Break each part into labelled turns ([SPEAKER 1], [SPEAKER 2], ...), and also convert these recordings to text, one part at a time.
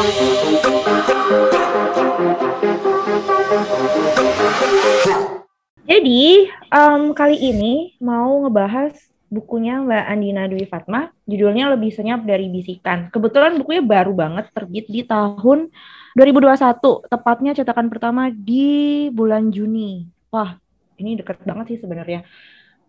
[SPEAKER 1] Jadi um, kali ini mau ngebahas bukunya Mbak Andina Dwi Fatma, judulnya Lebih Senyap dari Bisikan. Kebetulan bukunya baru banget terbit di tahun 2021, tepatnya cetakan pertama di bulan Juni. Wah, ini deket banget sih sebenarnya.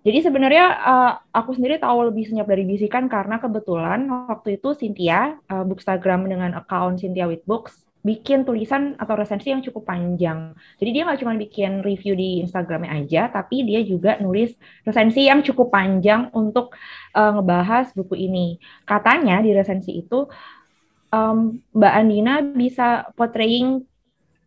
[SPEAKER 1] Jadi sebenarnya uh, aku sendiri tahu lebih senyap dari bisikan karena kebetulan waktu itu Cynthia, uh, bookstagram dengan account Cynthia with Books, bikin tulisan atau resensi yang cukup panjang. Jadi dia nggak cuma bikin review di Instagramnya aja, tapi dia juga nulis resensi yang cukup panjang untuk uh, ngebahas buku ini. Katanya di resensi itu um, Mbak Andina bisa portraying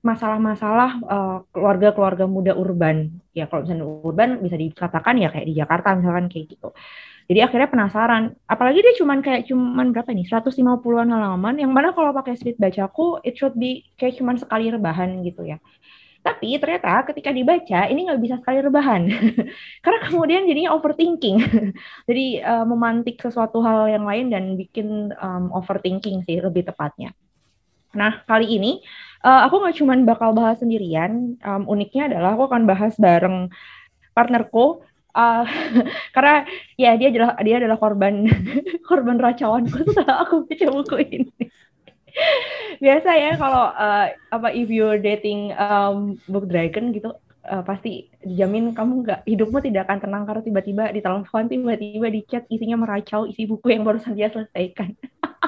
[SPEAKER 1] masalah-masalah uh, keluarga-keluarga muda urban. Ya kalau misalnya urban bisa dikatakan ya kayak di Jakarta misalkan kayak gitu. Jadi akhirnya penasaran. Apalagi dia cuman kayak cuman berapa nih? 150-an halaman yang mana kalau pakai speed bacaku it should be kayak cuman sekali rebahan gitu ya. Tapi ternyata ketika dibaca ini nggak bisa sekali rebahan. Karena kemudian jadinya overthinking. Jadi uh, memantik sesuatu hal yang lain dan bikin um, overthinking sih lebih tepatnya. Nah, kali ini uh, aku nggak cuman bakal bahas sendirian. Um, uniknya adalah aku akan bahas bareng partnerku uh, karena ya dia adalah dia adalah korban korban racawanku setelah aku baca buku ini. Biasa ya kalau uh, apa if you're dating um, book dragon gitu uh, pasti dijamin kamu nggak hidupmu tidak akan tenang karena tiba-tiba di telepon tiba-tiba di chat isinya meracau isi buku yang barusan dia selesaikan.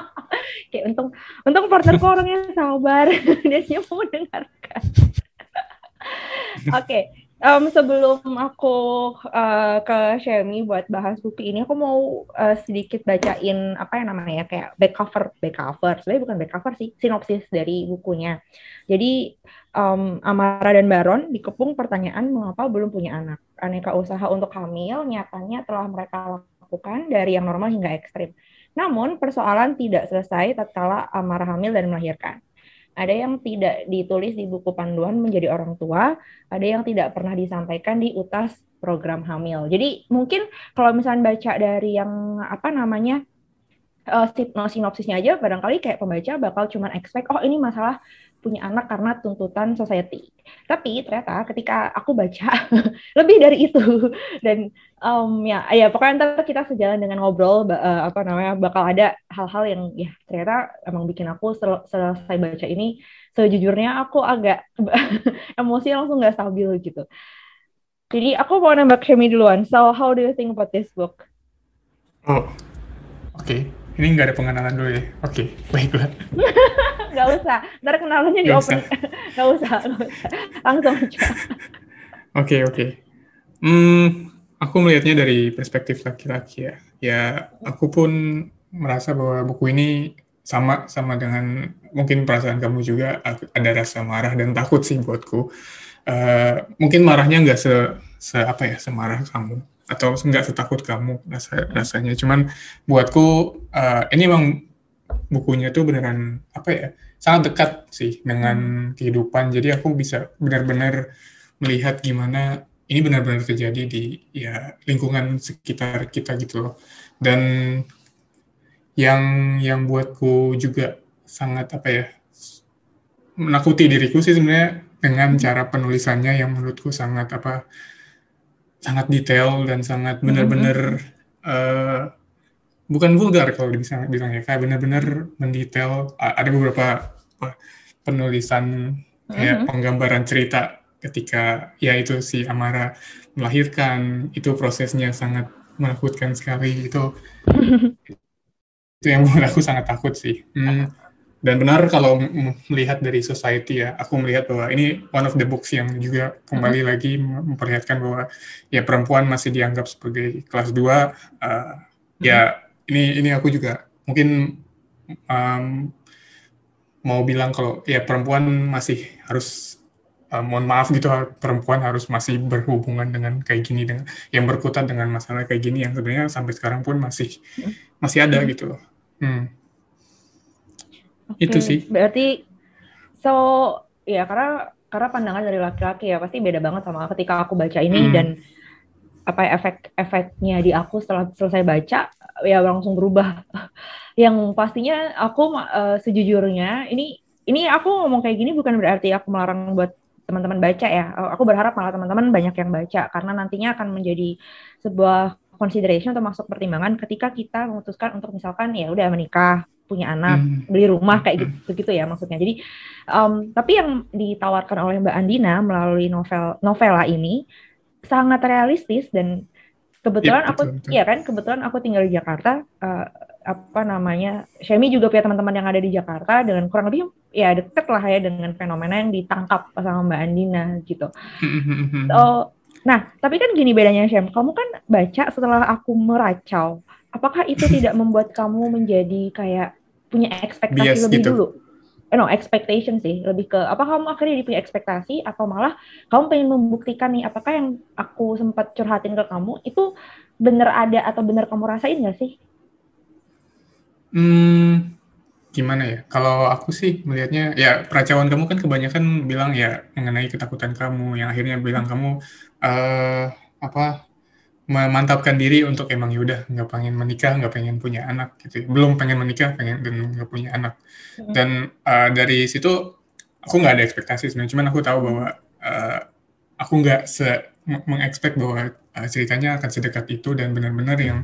[SPEAKER 1] Kayak untung untung partnerku orangnya sabar dia mau mendengarkan. Oke, okay um, sebelum aku uh, ke Shemi buat bahas buku ini, aku mau uh, sedikit bacain apa yang namanya kayak back cover, back cover. Sebenarnya bukan back cover sih, sinopsis dari bukunya. Jadi um, Amara dan Baron dikepung pertanyaan mengapa belum punya anak. Aneka usaha untuk hamil nyatanya telah mereka lakukan dari yang normal hingga ekstrim. Namun persoalan tidak selesai tatkala Amara hamil dan melahirkan. Ada yang tidak ditulis di buku panduan menjadi orang tua, ada yang tidak pernah disampaikan di utas program hamil. Jadi mungkin kalau misalnya baca dari yang apa namanya uh, sinopsisnya aja, barangkali kayak pembaca bakal cuman expect, oh ini masalah punya anak karena tuntutan society. Tapi ternyata ketika aku baca lebih dari itu dan um, ya ya pokoknya ntar kita sejalan dengan ngobrol uh, apa namanya bakal ada hal-hal yang ya ternyata emang bikin aku sel selesai baca ini sejujurnya aku agak emosi langsung nggak stabil gitu. Jadi aku mau nambah Kemi duluan. So how do you think about this book?
[SPEAKER 2] Oh, oke. Ini nggak ada pengenalan dulu ya? Oke, okay, baiklah.
[SPEAKER 1] nggak usah, ntar kenalannya di open. Nggak usah. Langsung aja. Oke,
[SPEAKER 2] okay, oke. Okay. Hmm, aku melihatnya dari perspektif laki-laki ya. Ya, aku pun merasa bahwa buku ini sama sama dengan mungkin perasaan kamu juga ada rasa marah dan takut sih buatku. Uh, mungkin marahnya nggak se, se apa ya semarah kamu atau nggak setakut kamu rasa rasanya. Cuman buatku uh, ini emang bukunya tuh beneran apa ya sangat dekat sih dengan hmm. kehidupan. Jadi aku bisa benar-benar melihat gimana ini benar-benar terjadi di ya lingkungan sekitar kita gitu loh. Dan yang yang buatku juga sangat apa ya menakuti diriku sih sebenarnya dengan cara penulisannya yang menurutku sangat apa sangat detail dan sangat benar-benar mm-hmm. uh, bukan vulgar kalau bisa bilang ya. Kayak benar-benar mendetail. Ada beberapa penulisan kayak mm-hmm. penggambaran cerita ketika ya itu si Amara melahirkan. Itu prosesnya sangat menakutkan sekali. Itu itu yang membuat aku sangat takut sih. Hmm, dan benar kalau melihat dari society ya, aku melihat bahwa ini one of the books yang juga kembali hmm. lagi memperlihatkan bahwa ya perempuan masih dianggap sebagai kelas 2. Uh, hmm. Ya ini ini aku juga mungkin um, mau bilang kalau ya perempuan masih harus uh, mohon maaf gitu perempuan harus masih berhubungan dengan kayak gini dengan yang berkutat dengan masalah kayak gini yang sebenarnya sampai sekarang pun masih hmm. masih ada hmm. gitu loh. Hmm.
[SPEAKER 1] Okay. Itu sih. Berarti so ya karena karena pandangan dari laki-laki ya pasti beda banget sama ketika aku baca ini hmm. dan apa ya, efek-efeknya di aku setelah selesai baca ya langsung berubah. Yang pastinya aku uh, sejujurnya ini ini aku ngomong kayak gini bukan berarti aku melarang buat teman-teman baca ya. Aku berharap malah teman-teman banyak yang baca karena nantinya akan menjadi sebuah consideration atau masuk pertimbangan ketika kita memutuskan untuk misalkan ya udah menikah punya anak, hmm. beli rumah kayak gitu, begitu ya maksudnya. Jadi um, tapi yang ditawarkan oleh Mbak Andina melalui novel novela ini sangat realistis dan kebetulan ya, aku betul. ya kan kebetulan aku tinggal di Jakarta uh, apa namanya Shemi juga punya teman-teman yang ada di Jakarta dengan kurang lebih ya deket lah ya dengan fenomena yang ditangkap sama Mbak Andina gitu. Hmm. So, nah tapi kan gini bedanya Shem, kamu kan baca setelah aku meracau apakah itu tidak membuat kamu menjadi kayak punya ekspektasi Bias lebih gitu. dulu? Eh, no, expectation sih, lebih ke apa kamu akhirnya punya ekspektasi atau malah kamu pengen membuktikan nih apakah yang aku sempat curhatin ke kamu itu bener ada atau bener kamu rasain gak sih?
[SPEAKER 2] Hmm, gimana ya? Kalau aku sih melihatnya ya peracauan kamu kan kebanyakan bilang ya mengenai ketakutan kamu yang akhirnya bilang kamu uh, apa memantapkan diri untuk emang yaudah nggak pengen menikah nggak pengen punya anak gitu ya. belum pengen menikah pengen dan nggak punya anak hmm. dan uh, dari situ aku nggak ada ekspektasi sebenarnya cuman aku tahu bahwa uh, aku nggak se mengekspek bahwa uh, ceritanya akan sedekat itu dan benar-benar yang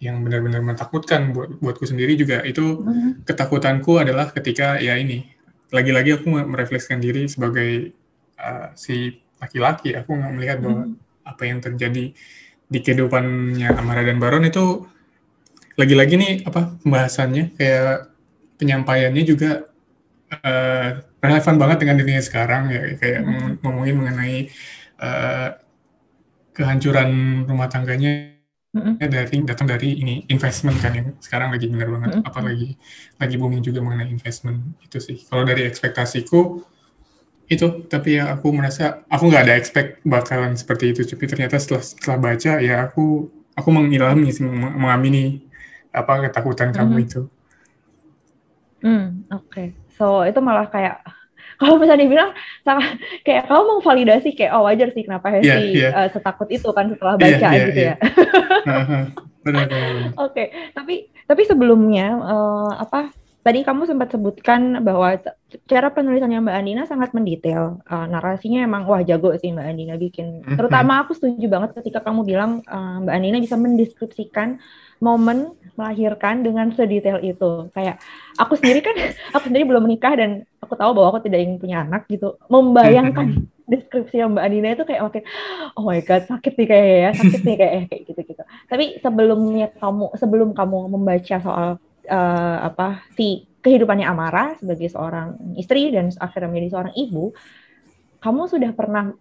[SPEAKER 2] yang benar-benar menakutkan buat buatku sendiri juga itu hmm. ketakutanku adalah ketika ya ini lagi-lagi aku merefleksikan diri sebagai uh, si laki-laki aku nggak melihat bahwa hmm apa yang terjadi di kehidupannya Amara dan Baron itu lagi-lagi nih apa pembahasannya kayak penyampaiannya juga uh, relevan banget dengan dirinya sekarang ya kayak hmm. ngomongin mengenai uh, kehancuran rumah tangganya hmm. dari datang dari ini investment kan yang sekarang lagi benar banget hmm. apalagi lagi booming juga mengenai investment itu sih kalau dari ekspektasiku itu tapi ya aku merasa aku nggak ada expect bakalan seperti itu tapi ternyata setelah setelah baca ya aku aku mengilami mengamini apa ketakutan kamu mm-hmm. itu
[SPEAKER 1] hmm oke okay. so itu malah kayak kalau misalnya dibilang sama kayak kamu mau validasi kayak oh wajar sih kenapa Hesti yeah, yeah. Uh, setakut itu kan setelah iya, baca yeah, yeah, gitu yeah. ya. Oke, okay. tapi tapi sebelumnya uh, apa tadi kamu sempat sebutkan bahwa cara penulisannya Mbak Andina sangat mendetail. Uh, narasinya emang wah jago sih Mbak Andina bikin. Mhm. Terutama aku setuju banget ketika kamu bilang uh, Mbak Andina bisa mendeskripsikan momen melahirkan dengan sedetail itu. Kayak aku sendiri kan aku sendiri belum menikah dan aku tahu bahwa aku tidak ingin punya anak gitu. Membayangkan mhm. deskripsi Mbak Andina itu kayak makin oh my god sakit nih kayak ya sakit nih kayak kayak gitu gitu. Tapi sebelumnya kamu sebelum kamu membaca soal uh, apa si kehidupannya Amara sebagai seorang istri dan akhirnya menjadi seorang ibu, kamu sudah pernah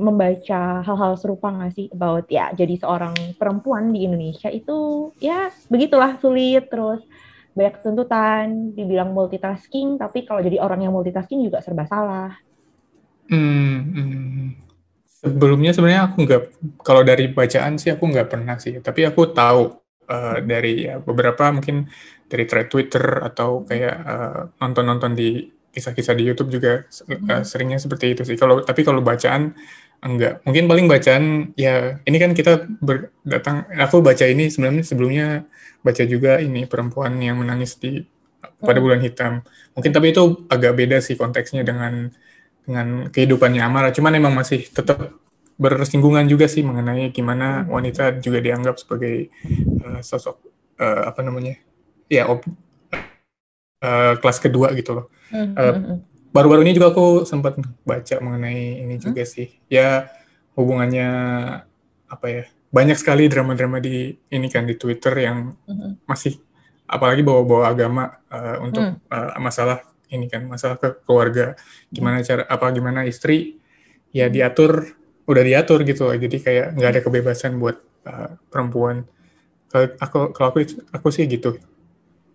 [SPEAKER 1] membaca hal-hal serupa nggak sih about ya jadi seorang perempuan di Indonesia itu ya begitulah sulit terus banyak tuntutan dibilang multitasking tapi kalau jadi orang yang multitasking juga serba salah.
[SPEAKER 2] Hmm, hmm. Sebelumnya sebenarnya aku nggak kalau dari bacaan sih aku nggak pernah sih tapi aku tahu uh, dari ya beberapa mungkin dari thread Twitter atau kayak uh, nonton-nonton di kisah-kisah di YouTube juga uh, seringnya seperti itu sih. Kalau tapi kalau bacaan enggak. Mungkin paling bacaan ya ini kan kita berdatang aku baca ini sebenarnya sebelumnya baca juga ini perempuan yang menangis di pada hmm. bulan hitam. Mungkin tapi itu agak beda sih konteksnya dengan dengan kehidupannya Amara. Cuman emang masih tetap bersinggungan juga sih mengenai gimana hmm. wanita juga dianggap sebagai uh, sosok uh, apa namanya ya uh, kelas kedua gitu loh. Uh, baru-baru ini juga aku sempat baca mengenai ini juga sih. Ya hubungannya apa ya banyak sekali drama-drama di ini kan di Twitter yang masih apalagi bawa-bawa agama uh, untuk uh, masalah ini kan masalah ke keluarga. Gimana cara apa gimana istri ya diatur udah diatur gitu loh jadi kayak nggak ada kebebasan buat uh, perempuan kalau aku kalau aku aku sih gitu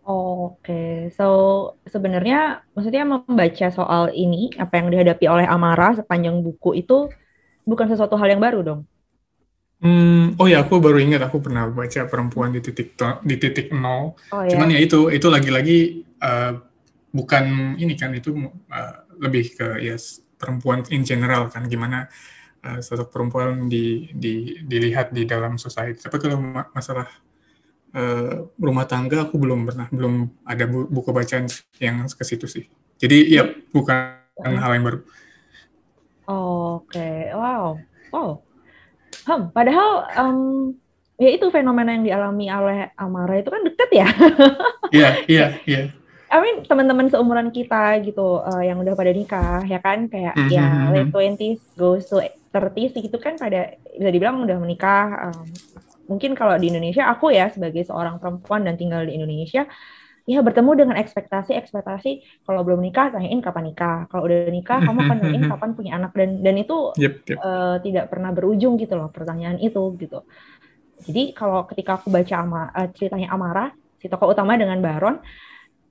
[SPEAKER 1] Oke, okay. so sebenarnya maksudnya membaca soal ini apa yang dihadapi oleh Amara sepanjang buku itu bukan sesuatu hal yang baru dong?
[SPEAKER 2] Hmm, oh ya aku baru ingat aku pernah baca perempuan di titik di titik nol. Oh, ya. Cuman ya itu itu lagi-lagi uh, bukan ini kan itu uh, lebih ke ya yes, perempuan in general kan gimana uh, sosok perempuan di, di, dilihat di dalam society. Tapi kalau masalah uh, rumah tangga aku belum pernah belum ada bu buku bacaan yang ke situ sih. Jadi ya bukan hmm. hal yang baru.
[SPEAKER 1] Oke, okay. wow, wow. Hmm, padahal um, ya itu fenomena yang dialami oleh Amara itu kan deket ya.
[SPEAKER 2] Iya, iya, iya.
[SPEAKER 1] I mean teman-teman seumuran kita gitu uh, yang udah pada nikah ya kan kayak mm -hmm. ya hmm, late hmm. twenties goes to thirties gitu kan pada bisa dibilang udah menikah um, mungkin kalau di Indonesia aku ya sebagai seorang perempuan dan tinggal di Indonesia ya bertemu dengan ekspektasi ekspektasi kalau belum nikah tanyain kapan nikah kalau udah nikah kamu akan tanyain kapan punya anak dan dan itu yep, yep. Uh, tidak pernah berujung gitu loh pertanyaan itu gitu jadi kalau ketika aku baca ama, uh, ceritanya Amara si tokoh utama dengan Baron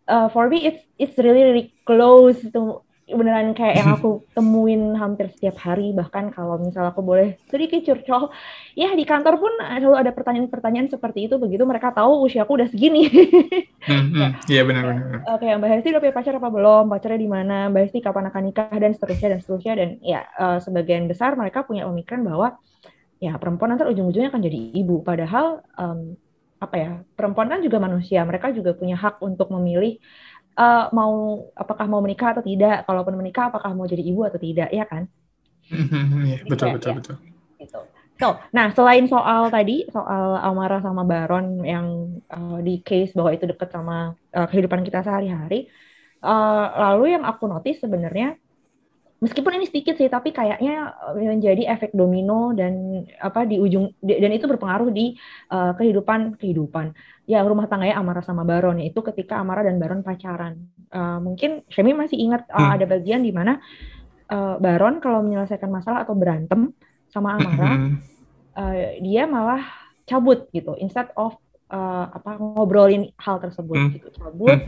[SPEAKER 1] uh, for me it's it's really really close to beneran kayak yang aku temuin hampir setiap hari. Bahkan kalau misalnya aku boleh sedikit curcol ya di kantor pun selalu ada pertanyaan-pertanyaan seperti itu. Begitu mereka tahu usia aku udah segini.
[SPEAKER 2] Hmm, hmm. iya benar-benar
[SPEAKER 1] uh, kayak mbak Hesti udah punya pacar apa belum? Pacarnya di mana? Mbak Hesti kapan akan nikah? Dan seterusnya dan seterusnya. Dan ya uh, sebagian besar mereka punya pemikiran bahwa ya perempuan nanti ujung-ujungnya akan jadi ibu. Padahal um, apa ya perempuan kan juga manusia mereka juga punya hak untuk memilih uh, mau apakah mau menikah atau tidak kalaupun menikah apakah mau jadi ibu atau tidak ya kan
[SPEAKER 2] yeah, betul betul ya. betul
[SPEAKER 1] gitu. So, nah selain soal tadi soal Amara sama Baron yang uh, di case bahwa itu dekat sama uh, kehidupan kita sehari-hari, uh, lalu yang aku notice sebenarnya meskipun ini sedikit sih tapi kayaknya eh, menjadi efek domino dan apa di ujung dan itu berpengaruh di uh, kehidupan kehidupan. Ya rumah tangganya Amara sama Baron itu ketika Amara dan Baron pacaran. Uh, mungkin Shemi masih ingat uh, hmm. ada bagian di mana uh, Baron kalau menyelesaikan masalah atau berantem sama Amara uh, dia malah cabut gitu. Instead of uh, apa ngobrolin hal tersebut hmm. gitu cabut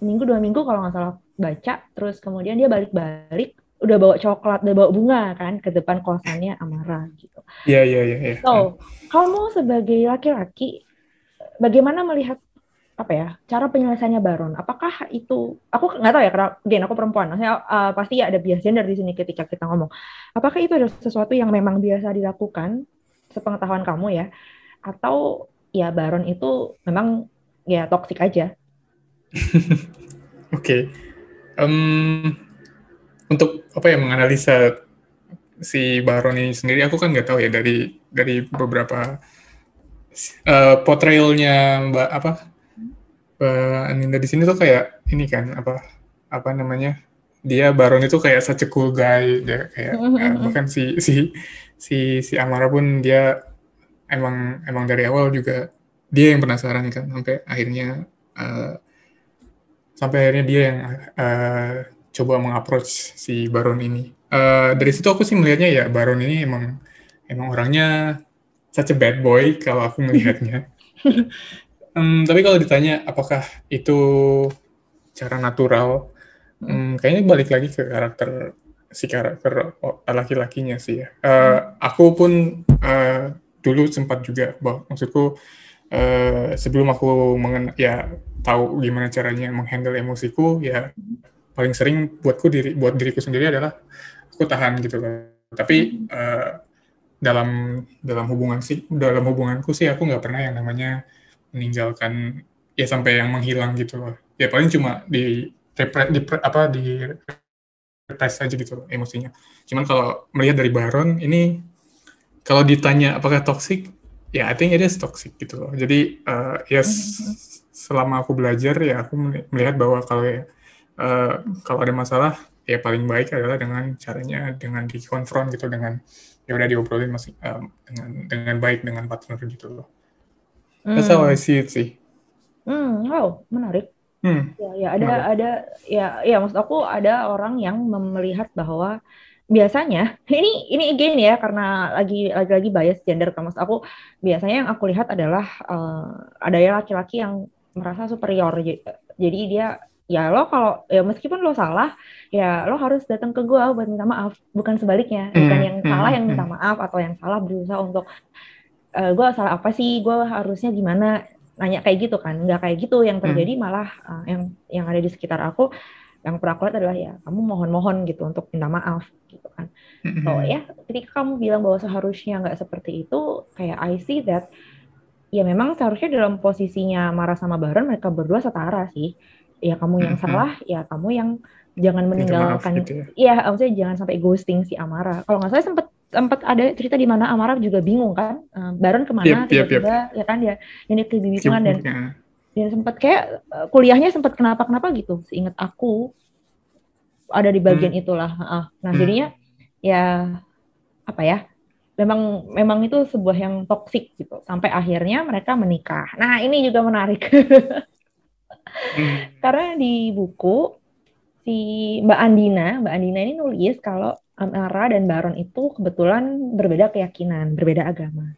[SPEAKER 1] seminggu dua minggu kalau nggak salah baca terus kemudian dia balik-balik udah bawa coklat udah bawa bunga kan ke depan kosannya Amara gitu.
[SPEAKER 2] Iya iya iya. Ya.
[SPEAKER 1] So kamu sebagai laki-laki bagaimana melihat apa ya cara penyelesaiannya Baron? Apakah itu aku nggak tahu ya karena again aku perempuan, maksudnya uh, pasti ya ada bias gender di sini ketika kita ngomong. Apakah itu adalah sesuatu yang memang biasa dilakukan sepengetahuan kamu ya, atau ya Baron itu memang ya toksik aja?
[SPEAKER 2] Oke. okay. Um, untuk apa ya menganalisa si Baron ini sendiri, aku kan nggak tahu ya dari dari beberapa uh, portrayalnya Mbak apa Mbak Aninda di sini tuh kayak ini kan apa apa namanya dia Baron itu kayak such a cool guy dia kayak uh, bahkan si si si si Amara pun dia emang emang dari awal juga dia yang penasaran kan sampai akhirnya uh, sampai akhirnya dia yang uh, coba mengapproach si Baron ini. Uh, dari situ aku sih melihatnya ya Baron ini emang emang orangnya such a bad boy kalau aku melihatnya. um, tapi kalau ditanya apakah itu cara natural, um, kayaknya balik lagi ke karakter si karakter laki-lakinya sih ya. Uh, aku pun uh, dulu sempat juga, bah, maksudku uh, sebelum aku mengen ya tahu gimana caranya menghandle emosiku ya paling sering buatku diri buat diriku sendiri adalah aku tahan gitu loh. Tapi uh, dalam dalam hubungan sih dalam hubunganku sih aku nggak pernah yang namanya meninggalkan ya sampai yang menghilang gitu loh. Ya paling cuma di repre, di apa di repress aja gitu loh, emosinya. Cuman kalau melihat dari Baron ini kalau ditanya apakah toxic ya I think it is toxic gitu loh. Jadi uh, yes, selama aku belajar ya aku melihat bahwa kalau uh, kalau ada masalah ya paling baik adalah dengan caranya dengan dikonfront gitu dengan ya udah diobrolin masih um, dengan dengan baik dengan partner gitu loh. Hmm. That's how I see it sih.
[SPEAKER 1] Hmm, wow, menarik. Hmm. Ya, ya ada menarik. ada ya ya maksud aku ada orang yang melihat bahwa biasanya ini ini again ya karena lagi lagi lagi bias gender kan maksud aku biasanya yang aku lihat adalah uh, ada ya laki-laki yang merasa superior. Jadi dia ya lo kalau ya meskipun lo salah ya lo harus datang ke gue buat minta maaf. Bukan sebaliknya. Bukan hmm, yang hmm, salah yang minta hmm. maaf atau yang salah berusaha untuk e, eh, gue salah apa sih? Gue harusnya gimana? Nanya kayak gitu kan. Nggak kayak gitu. Yang terjadi malah uh, yang yang ada di sekitar aku yang pernah aku lihat adalah ya kamu mohon-mohon gitu untuk minta maaf gitu kan. So ya ketika kamu bilang bahwa seharusnya nggak seperti itu kayak I see that ya memang seharusnya dalam posisinya marah sama Baron mereka berdua setara sih ya kamu yang salah ya kamu yang jangan meninggalkan gitu ya. ya maksudnya jangan sampai ghosting si Amara kalau nggak salah sempat sempat ada cerita di mana Amara juga bingung kan Baron ke mana tiba-tiba yep, yep. ya kan dia ini kebingungan dan dia sempat kayak eh, kuliahnya sempat kenapa kenapa gitu seingat aku ada di bagian hmm. itulah nah hmm. jadinya ya apa ya memang memang itu sebuah yang toksik gitu sampai akhirnya mereka menikah nah ini juga menarik hmm. karena di buku si Mbak Andina Mbak Andina ini nulis kalau Amara dan Baron itu kebetulan berbeda keyakinan, berbeda agama.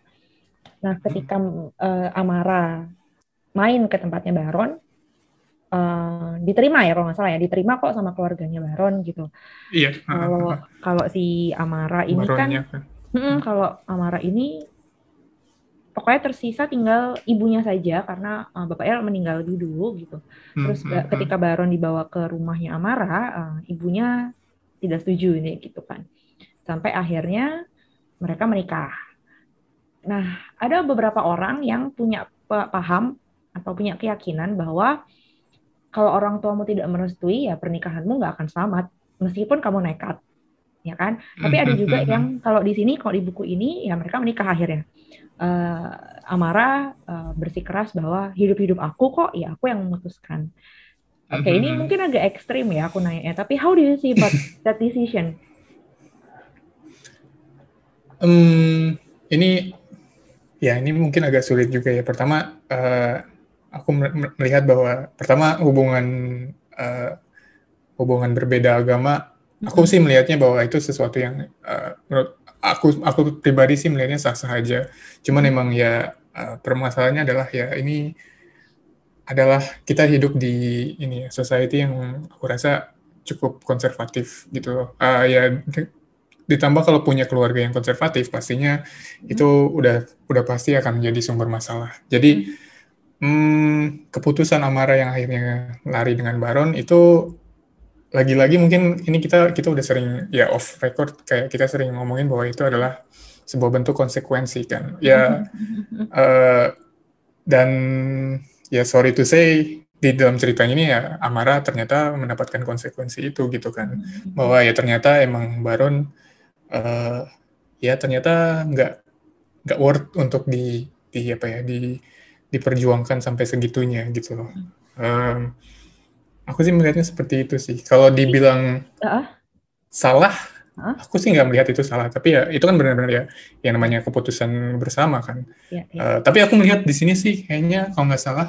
[SPEAKER 1] Nah, ketika uh, Amara main ke tempatnya Baron, uh, diterima ya kalau nggak salah ya, diterima kok sama keluarganya Baron gitu.
[SPEAKER 2] Iya.
[SPEAKER 1] Kalau kalau si Amara ini kan, kan. Hmm, kalau Amara ini pokoknya tersisa tinggal ibunya saja karena uh, bapaknya meninggal dulu gitu. Terus hmm, hmm, ketika Baron dibawa ke rumahnya Amara, uh, ibunya tidak setuju ini gitu kan. Sampai akhirnya mereka menikah. Nah, ada beberapa orang yang punya paham atau punya keyakinan bahwa kalau orang tuamu tidak merestui ya pernikahanmu nggak akan selamat meskipun kamu nekat ya kan? Tapi ada juga yang kalau di sini kalau di buku ini ya mereka menikah akhirnya. Uh, Amara uh, bersikeras bahwa hidup-hidup aku kok ya aku yang memutuskan. Oke, okay, ini mungkin agak ekstrim ya aku nanya, tapi how do you see about that decision?
[SPEAKER 2] Um, ini ya ini mungkin agak sulit juga ya. Pertama, uh, aku melihat bahwa pertama hubungan uh, hubungan berbeda agama, aku sih melihatnya bahwa itu sesuatu yang uh, menurut aku aku pribadi sih melihatnya sah sah aja. Cuman emang ya uh, permasalahannya adalah ya ini adalah kita hidup di ini ya, society yang aku rasa cukup konservatif gitu loh. Uh, ya ditambah kalau punya keluarga yang konservatif pastinya hmm. itu udah udah pasti akan menjadi sumber masalah. Jadi hmm. Hmm, keputusan Amara yang akhirnya lari dengan Baron itu lagi-lagi mungkin ini kita kita udah sering ya off record kayak kita sering ngomongin bahwa itu adalah sebuah bentuk konsekuensi kan. Ya uh, dan ya sorry to say di dalam cerita ini ya Amara ternyata mendapatkan konsekuensi itu gitu kan hmm. bahwa ya ternyata emang Baron uh, ya ternyata nggak nggak worth untuk di di apa ya di diperjuangkan sampai segitunya gitu loh um, aku sih melihatnya seperti itu sih. Kalau dibilang uh salah huh? aku sih nggak melihat itu salah. Tapi ya itu kan benar-benar ya yang namanya keputusan bersama kan. Yeah, yeah. Uh, tapi aku melihat di sini sih kayaknya kalau nggak salah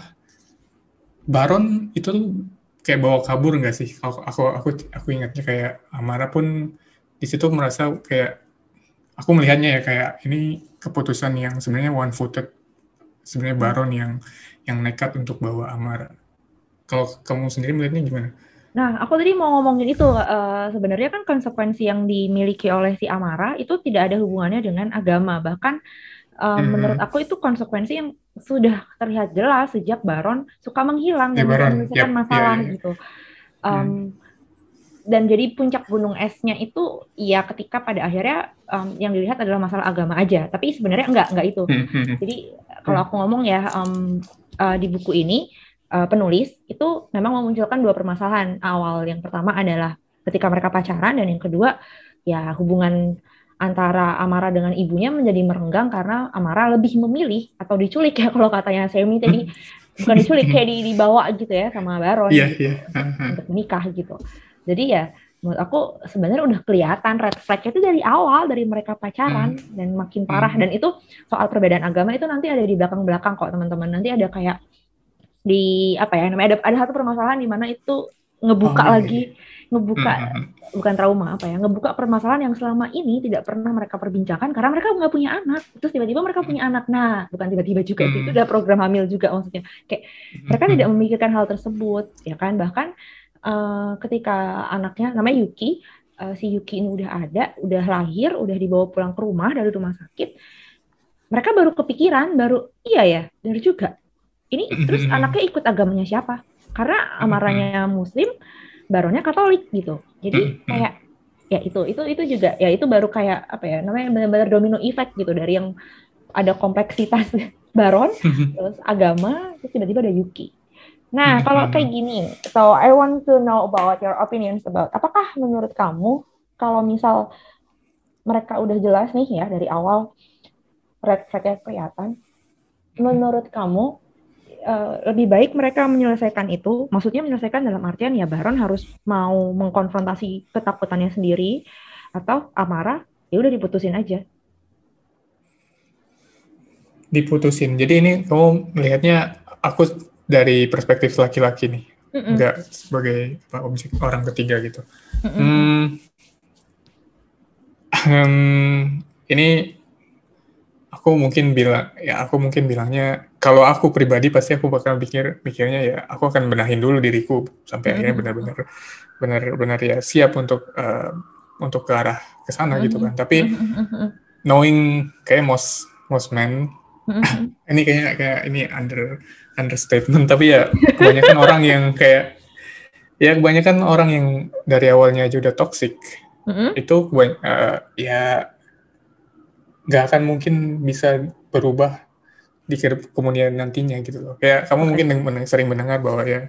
[SPEAKER 2] Baron itu tuh kayak bawa kabur nggak sih? Aku aku aku aku ingatnya kayak Amara pun di situ merasa kayak aku melihatnya ya kayak ini keputusan yang sebenarnya one footed sebenarnya Baron yang yang nekat untuk bawa Amara kalau kamu sendiri melihatnya gimana?
[SPEAKER 1] Nah, aku tadi mau ngomongin itu uh, sebenarnya kan konsekuensi yang dimiliki oleh si Amara itu tidak ada hubungannya dengan agama. Bahkan uh, hmm. menurut aku itu konsekuensi yang sudah terlihat jelas sejak Baron suka menghilang ya, dan menyelesaikan yep. masalah yeah, yeah. gitu. Um, hmm. Dan jadi puncak gunung esnya itu ya ketika pada akhirnya um, yang dilihat adalah masalah agama aja. Tapi sebenarnya enggak enggak itu. Hmm. hmm, hmm. Jadi kalau aku ngomong ya um, uh, di buku ini uh, penulis itu memang memunculkan dua permasalahan awal. Yang pertama adalah ketika mereka pacaran dan yang kedua ya hubungan antara Amara dengan ibunya menjadi merenggang karena Amara lebih memilih atau diculik ya kalau katanya Semi tadi bukan diculik kayak di, dibawa gitu ya sama Baron yeah, yeah. untuk menikah gitu. Jadi ya menurut aku sebenarnya udah kelihatan red flag itu dari awal dari mereka pacaran mm. dan makin parah mm. dan itu soal perbedaan agama itu nanti ada di belakang-belakang kok teman-teman nanti ada kayak di apa ya namanya ada ada satu permasalahan di mana itu ngebuka oh, iya, lagi iya. ngebuka hmm. bukan trauma apa ya ngebuka permasalahan yang selama ini tidak pernah mereka perbincangkan karena mereka nggak punya anak. Terus tiba-tiba mereka punya anak. Nah bukan tiba-tiba juga hmm. itu udah program hamil juga maksudnya. Kayak mereka tidak memikirkan hal tersebut ya kan? Bahkan uh, ketika anaknya namanya Yuki uh, si Yuki ini udah ada udah lahir udah dibawa pulang ke rumah dari rumah sakit mereka baru kepikiran baru iya ya benar juga ini terus anaknya ikut agamanya siapa? Karena amaranya muslim, baronnya Katolik gitu. Jadi kayak ya itu itu itu juga ya itu baru kayak apa ya namanya benar-benar domino effect gitu dari yang ada kompleksitas baron terus agama terus tiba-tiba ada Yuki. Nah kalau kayak gini, so I want to know about your opinions about apakah menurut kamu kalau misal mereka udah jelas nih ya dari awal red flag-nya kelihatan, menurut kamu eh, lebih baik mereka menyelesaikan itu, maksudnya menyelesaikan dalam artian ya Baron harus mau mengkonfrontasi ketakutannya sendiri atau amarah ya udah diputusin aja.
[SPEAKER 2] Diputusin. Jadi ini kamu melihatnya aku dari perspektif laki-laki nih,
[SPEAKER 1] Mm-mm.
[SPEAKER 2] nggak sebagai apa, objek orang ketiga gitu.
[SPEAKER 1] Mm-mm.
[SPEAKER 2] Hmm, hmm, ini aku mungkin bilang ya aku mungkin bilangnya kalau aku pribadi pasti aku bakal pikir pikirnya ya aku akan benahin dulu diriku sampai akhirnya
[SPEAKER 1] Mhm.
[SPEAKER 2] benar-benar benar-benar ya siap untuk eh, untuk ke arah ke sana gitu kan. Tapi
[SPEAKER 1] Mm-mm.
[SPEAKER 2] knowing kayak most most men
[SPEAKER 1] Mm-mm.
[SPEAKER 2] ini kayaknya kayak ini under understatement tapi ya kebanyakan orang yang kayak ya kebanyakan orang yang dari awalnya aja udah toxic
[SPEAKER 1] Mm-mm.
[SPEAKER 2] itu eh, ya nggak akan mungkin bisa berubah di ke- kemudian nantinya gitu loh. Kayak kamu mungkin meneng- sering mendengar bahwa ya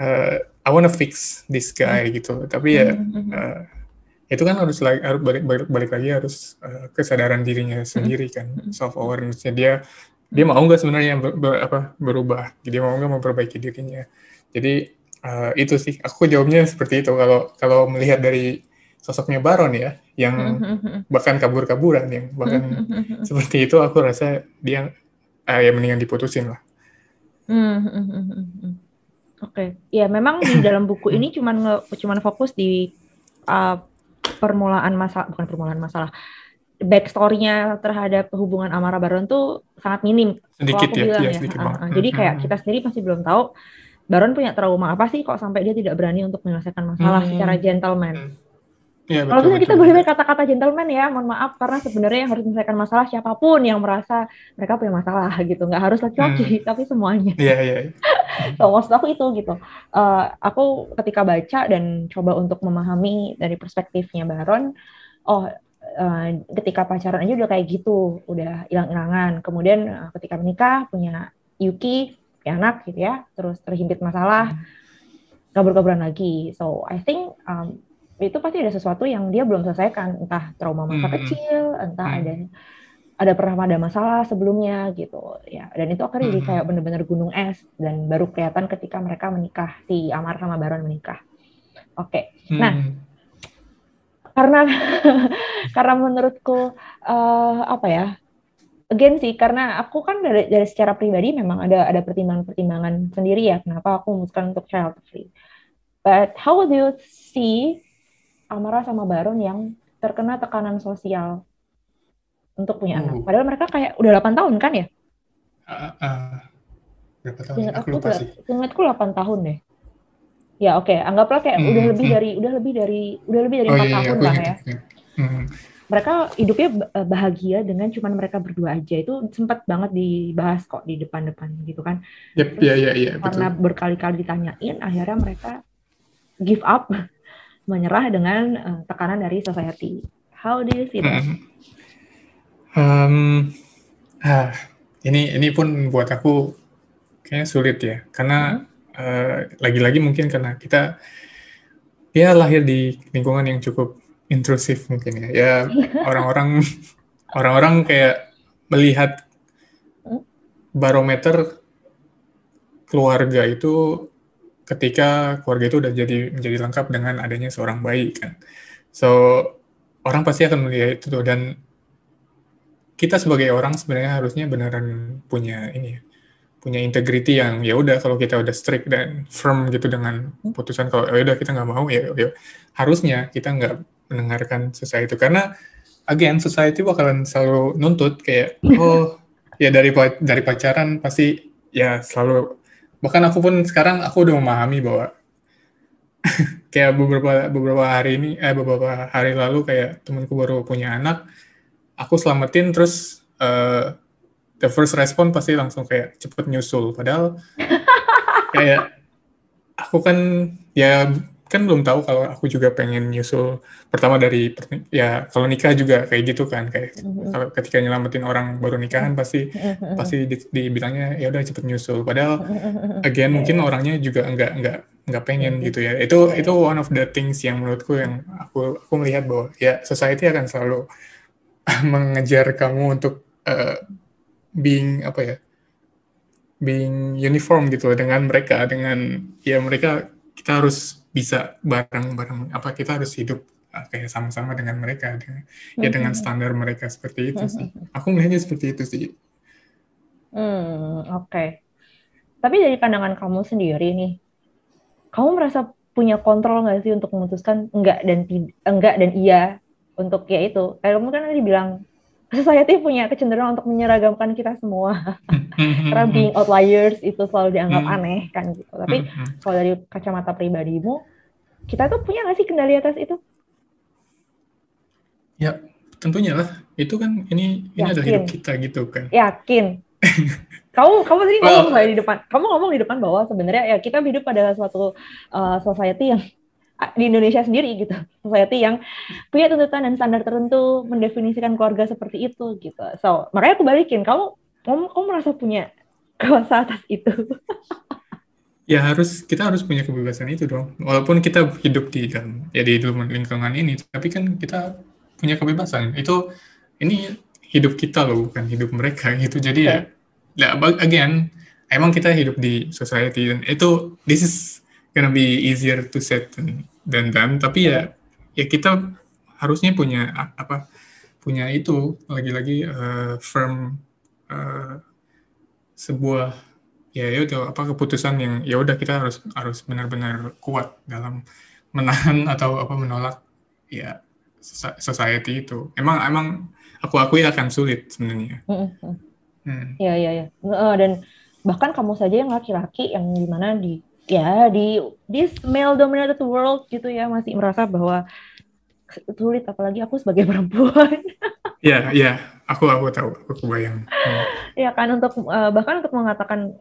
[SPEAKER 2] eh, I wanna fix this guy gitu. Tapi ya eh, itu kan harus lagi harus balik balik, balik lagi harus eh, kesadaran dirinya sendiri kan self awarenessnya dia dia mau nggak sebenarnya ber- ber- apa berubah? Dia mau nggak memperbaiki dirinya? Jadi eh, itu sih aku jawabnya seperti itu. Kalau kalau melihat dari sosoknya Baron ya yang
[SPEAKER 1] Mm-mm.
[SPEAKER 2] bahkan kabur-kaburan yang bahkan seperti itu aku rasa dia eh, ya mendingan diputusin lah
[SPEAKER 1] Hmm, Oke, ya memang di dalam buku ini cuman cuman fokus di uh, permulaan masalah, bukan permulaan masalah, backstory-nya terhadap hubungan Amara Baron tuh sangat minim.
[SPEAKER 2] sedikit ya,
[SPEAKER 1] bilang
[SPEAKER 2] ya
[SPEAKER 1] ya,
[SPEAKER 2] sedikit
[SPEAKER 1] uh,
[SPEAKER 2] banget
[SPEAKER 1] uh, jadi kayak
[SPEAKER 2] Hmm.
[SPEAKER 1] kita sendiri masih belum tahu Baron punya trauma apa sih kok sampai dia tidak berani untuk menyelesaikan masalah
[SPEAKER 2] Hmm.
[SPEAKER 1] secara gentleman.
[SPEAKER 2] Ya
[SPEAKER 1] Kalau
[SPEAKER 2] betul,
[SPEAKER 1] kita
[SPEAKER 2] betul,
[SPEAKER 1] boleh kata-kata gentleman ya, mohon maaf karena sebenarnya yang harus menyelesaikan masalah siapa pun yang merasa mereka punya masalah gitu, nggak harus laki-laki tapi semuanya.
[SPEAKER 2] Iya, iya.
[SPEAKER 1] So, maksud aku itu gitu. Eh, aku ketika baca dan coba untuk memahami dari perspektifnya Baron, oh eh, ketika pacaran aja udah kayak gitu, udah hilang-hilangan. Kemudian eh, ketika menikah punya Yuki, punya anak gitu ya, terus terhimpit masalah, kabur-kaburan lagi. So I think um, itu pasti ada sesuatu yang dia belum selesaikan, entah trauma masa
[SPEAKER 2] Hmm.
[SPEAKER 1] kecil, entah
[SPEAKER 2] Hmm.
[SPEAKER 1] ada ada pernah ada masalah sebelumnya gitu ya dan itu akhirnya jadi
[SPEAKER 2] Hmm.
[SPEAKER 1] kayak bener-bener gunung es dan baru kelihatan ketika mereka menikah si Amar sama Baron menikah oke Nah,
[SPEAKER 2] Hmm.
[SPEAKER 1] karena karena menurutku eh, apa ya again sih karena aku kan dari, dari secara pribadi memang ada ada pertimbangan-pertimbangan sendiri ya kenapa aku memutuskan untuk child free but how would you see Amara sama Baron yang terkena tekanan sosial untuk punya anak
[SPEAKER 2] Oh.
[SPEAKER 1] padahal mereka kayak udah 8 tahun kan ya
[SPEAKER 2] Ah, ah. berapa tahun?
[SPEAKER 1] Ingat
[SPEAKER 2] Aku
[SPEAKER 1] aku,
[SPEAKER 2] lupa
[SPEAKER 1] tuh-
[SPEAKER 2] sih.
[SPEAKER 1] ingatku 8 tahun deh. Ya oke, anggaplah kayak
[SPEAKER 2] Hmm,
[SPEAKER 1] udah lebih
[SPEAKER 2] hmm.
[SPEAKER 1] dari udah lebih dari udah lebih dari
[SPEAKER 2] Oh
[SPEAKER 1] empat
[SPEAKER 2] iya, iya,
[SPEAKER 1] tahun
[SPEAKER 2] aku
[SPEAKER 1] lah ya.
[SPEAKER 2] Hmm.
[SPEAKER 1] Mereka hidupnya eh, bahagia dengan cuman mereka berdua aja itu sempat banget dibahas kok di depan-depan gitu kan.
[SPEAKER 2] Yep, iya, iya, iya, betul.
[SPEAKER 1] Karena berkali-kali ditanyain, akhirnya mereka give up, menyerah dengan eh, tekanan dari society. How do you see that?
[SPEAKER 2] Hmm. Um, ah, ini ini pun buat aku kayaknya sulit ya, karena eh, lagi-lagi mungkin karena kita ya lahir di lingkungan yang cukup intrusif mungkin ya. Ya orang-orang orang-orang kayak melihat barometer keluarga itu ketika keluarga itu udah jadi menjadi lengkap dengan adanya seorang bayi kan. So orang pasti akan melihat itu tuh dan kita sebagai orang sebenarnya harusnya beneran punya ini ya, punya integrity yang ya udah kalau kita udah strict dan firm gitu dengan putusan kalau ya udah kita nggak mau ya, ya harusnya kita nggak mendengarkan society itu karena again society bakalan selalu nuntut kayak oh ya dari dari pacaran pasti ya selalu bahkan aku pun sekarang aku udah memahami bahwa kayak beberapa beberapa hari ini eh beberapa hari lalu kayak temanku baru punya anak aku selamatin terus eh, the first respon pasti langsung kayak cepet nyusul. Padahal kayak aku kan ya kan belum tahu kalau aku juga pengen nyusul pertama dari ya kalau nikah juga kayak gitu kan kayak mm-hmm. kalau ketika nyelamatin orang baru nikahan pasti mm-hmm. pasti di, dibilangnya ya udah cepet nyusul padahal mm-hmm. again mungkin orangnya juga enggak enggak enggak pengen mm-hmm. gitu ya itu itu one of the things yang menurutku yang aku aku melihat bahwa ya society akan selalu mengejar kamu untuk uh, being apa ya being uniform gitu dengan mereka dengan ya mereka kita harus bisa bareng-bareng apa kita harus hidup uh, kayak sama-sama dengan mereka dengan, ya dengan standar mereka seperti itu sih. Aku melihatnya seperti itu sih.
[SPEAKER 1] Hmm oke. Okay. tapi dari pandangan kamu sendiri nih kamu merasa punya kontrol nggak sih untuk memutuskan enggak dan enggak dan iya untuk ya itu? Kayak kamu kan tadi bilang society punya kecenderungan untuk menyeragamkan kita semua. Karena being outliers itu selalu dianggap hmm. aneh kan gitu. Tapi hmm. kalau dari kacamata pribadimu, kita tuh punya nggak sih kendali atas itu?
[SPEAKER 2] Ya, tentunya lah. Itu kan ini ini adalah hidup kita gitu kan.
[SPEAKER 1] Yakin. kamu kamu tadi ngomong well, di depan. Kamu ngomong di depan bahwa sebenarnya ya kita hidup pada suatu uh, society yang di Indonesia sendiri gitu. Society yang punya tuntutan dan standar tertentu mendefinisikan keluarga seperti itu gitu. So makanya aku balikin kamu kamu, kamu merasa punya kuasa atas itu.
[SPEAKER 2] Ya harus kita harus punya kebebasan itu dong. Walaupun kita hidup di dalam ya di dalam lingkungan ini tapi kan kita punya kebebasan. Itu ini hidup kita loh bukan hidup mereka gitu. Jadi okay. ya, ya again emang kita hidup di society dan itu this is gonna be easier to set dan dan tapi ya ya kita harusnya punya apa punya itu lagi-lagi uh, firm uh, sebuah ya itu apa keputusan yang ya udah kita harus harus benar-benar kuat dalam menahan atau apa menolak ya society itu. Emang emang aku akui akan sulit sebenarnya.
[SPEAKER 1] Mm-hmm. hmm. ya ya ya dan bahkan kamu saja yang laki-laki yang di mana di ya di this male dominated world gitu ya masih merasa bahwa sulit apalagi aku sebagai perempuan.
[SPEAKER 2] Iya, iya, aku aku tahu, aku kebayang. Hmm.
[SPEAKER 1] Ya kan untuk uh, bahkan untuk mengatakan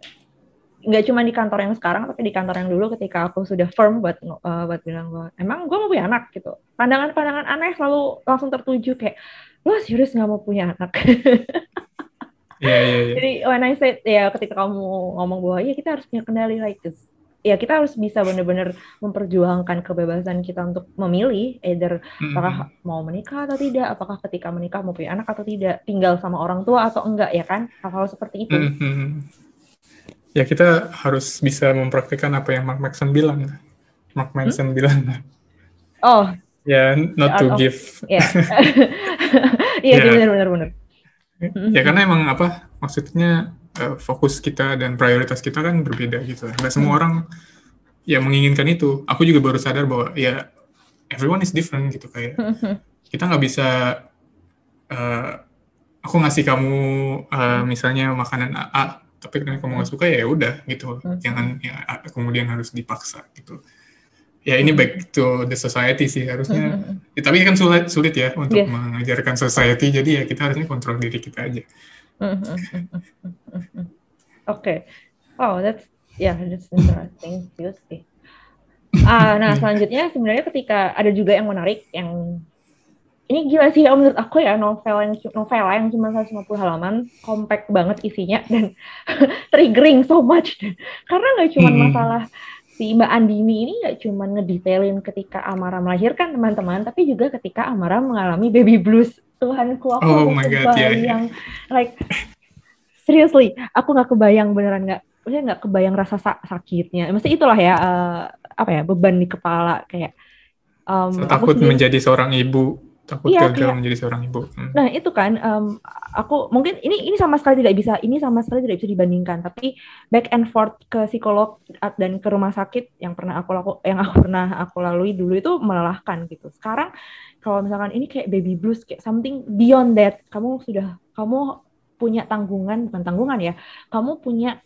[SPEAKER 1] nggak cuma di kantor yang sekarang tapi di kantor yang dulu ketika aku sudah firm buat uh, buat bilang bahwa emang gue mau punya anak gitu pandangan-pandangan aneh selalu langsung tertuju kayak lo serius nggak mau punya anak
[SPEAKER 2] yeah, yeah, yeah.
[SPEAKER 1] jadi when I said ya ketika kamu ngomong bahwa ya kita harus punya kendali like this ya kita harus bisa benar-benar memperjuangkan kebebasan kita untuk memilih either mm-hmm. apakah mau menikah atau tidak apakah ketika menikah mau punya anak atau tidak tinggal sama orang tua atau enggak ya kan hal-hal seperti itu mm-hmm.
[SPEAKER 2] ya kita harus bisa mempraktikkan apa yang Mark Manson bilang Mark hmm? Manson hmm? bilang
[SPEAKER 1] oh
[SPEAKER 2] ya yeah, not to of, give
[SPEAKER 1] ya iya yeah. benar-benar benar
[SPEAKER 2] ya karena emang apa maksudnya uh, fokus kita dan prioritas kita kan berbeda gitu. Gak semua hmm. orang ya menginginkan itu. Aku juga baru sadar bahwa ya everyone is different gitu kayak hmm. kita nggak bisa uh, aku ngasih kamu uh, misalnya makanan A, tapi karena kamu nggak suka ya udah gitu. Hmm. Jangan ya kemudian harus dipaksa gitu. Ya ini back to the society sih harusnya. Ya, tapi kan sulit sulit ya untuk yeah. mengajarkan society. Jadi ya kita harusnya kontrol diri kita aja.
[SPEAKER 1] Oke. Okay. Oh, that's yeah, that's interesting sih. Ah, nah selanjutnya sebenarnya ketika ada juga yang menarik yang ini gila sih menurut aku ya novel yang novel yang cuma 150 halaman compact banget isinya dan triggering so much karena nggak cuma hmm. masalah si Mbak Andini ini nggak cuma ngedetailin ketika Amara melahirkan teman-teman tapi juga ketika Amara mengalami baby blues Tuhanku aku oh my God, yeah, yeah. like seriously aku nggak kebayang beneran nggak maksudnya nggak kebayang rasa sak sakitnya mesti itulah ya uh, apa ya beban di kepala kayak
[SPEAKER 2] um, takut sendiri, menjadi seorang ibu takut iya, gagal kayak, menjadi seorang ibu
[SPEAKER 1] hmm. nah itu kan um, aku mungkin ini ini sama sekali tidak bisa ini sama sekali tidak bisa dibandingkan tapi back and forth ke psikolog dan ke rumah sakit yang pernah aku laku yang aku pernah aku lalui dulu itu melelahkan gitu sekarang kalau misalkan ini kayak baby blues kayak something beyond that kamu sudah kamu punya tanggungan bukan tanggungan ya kamu punya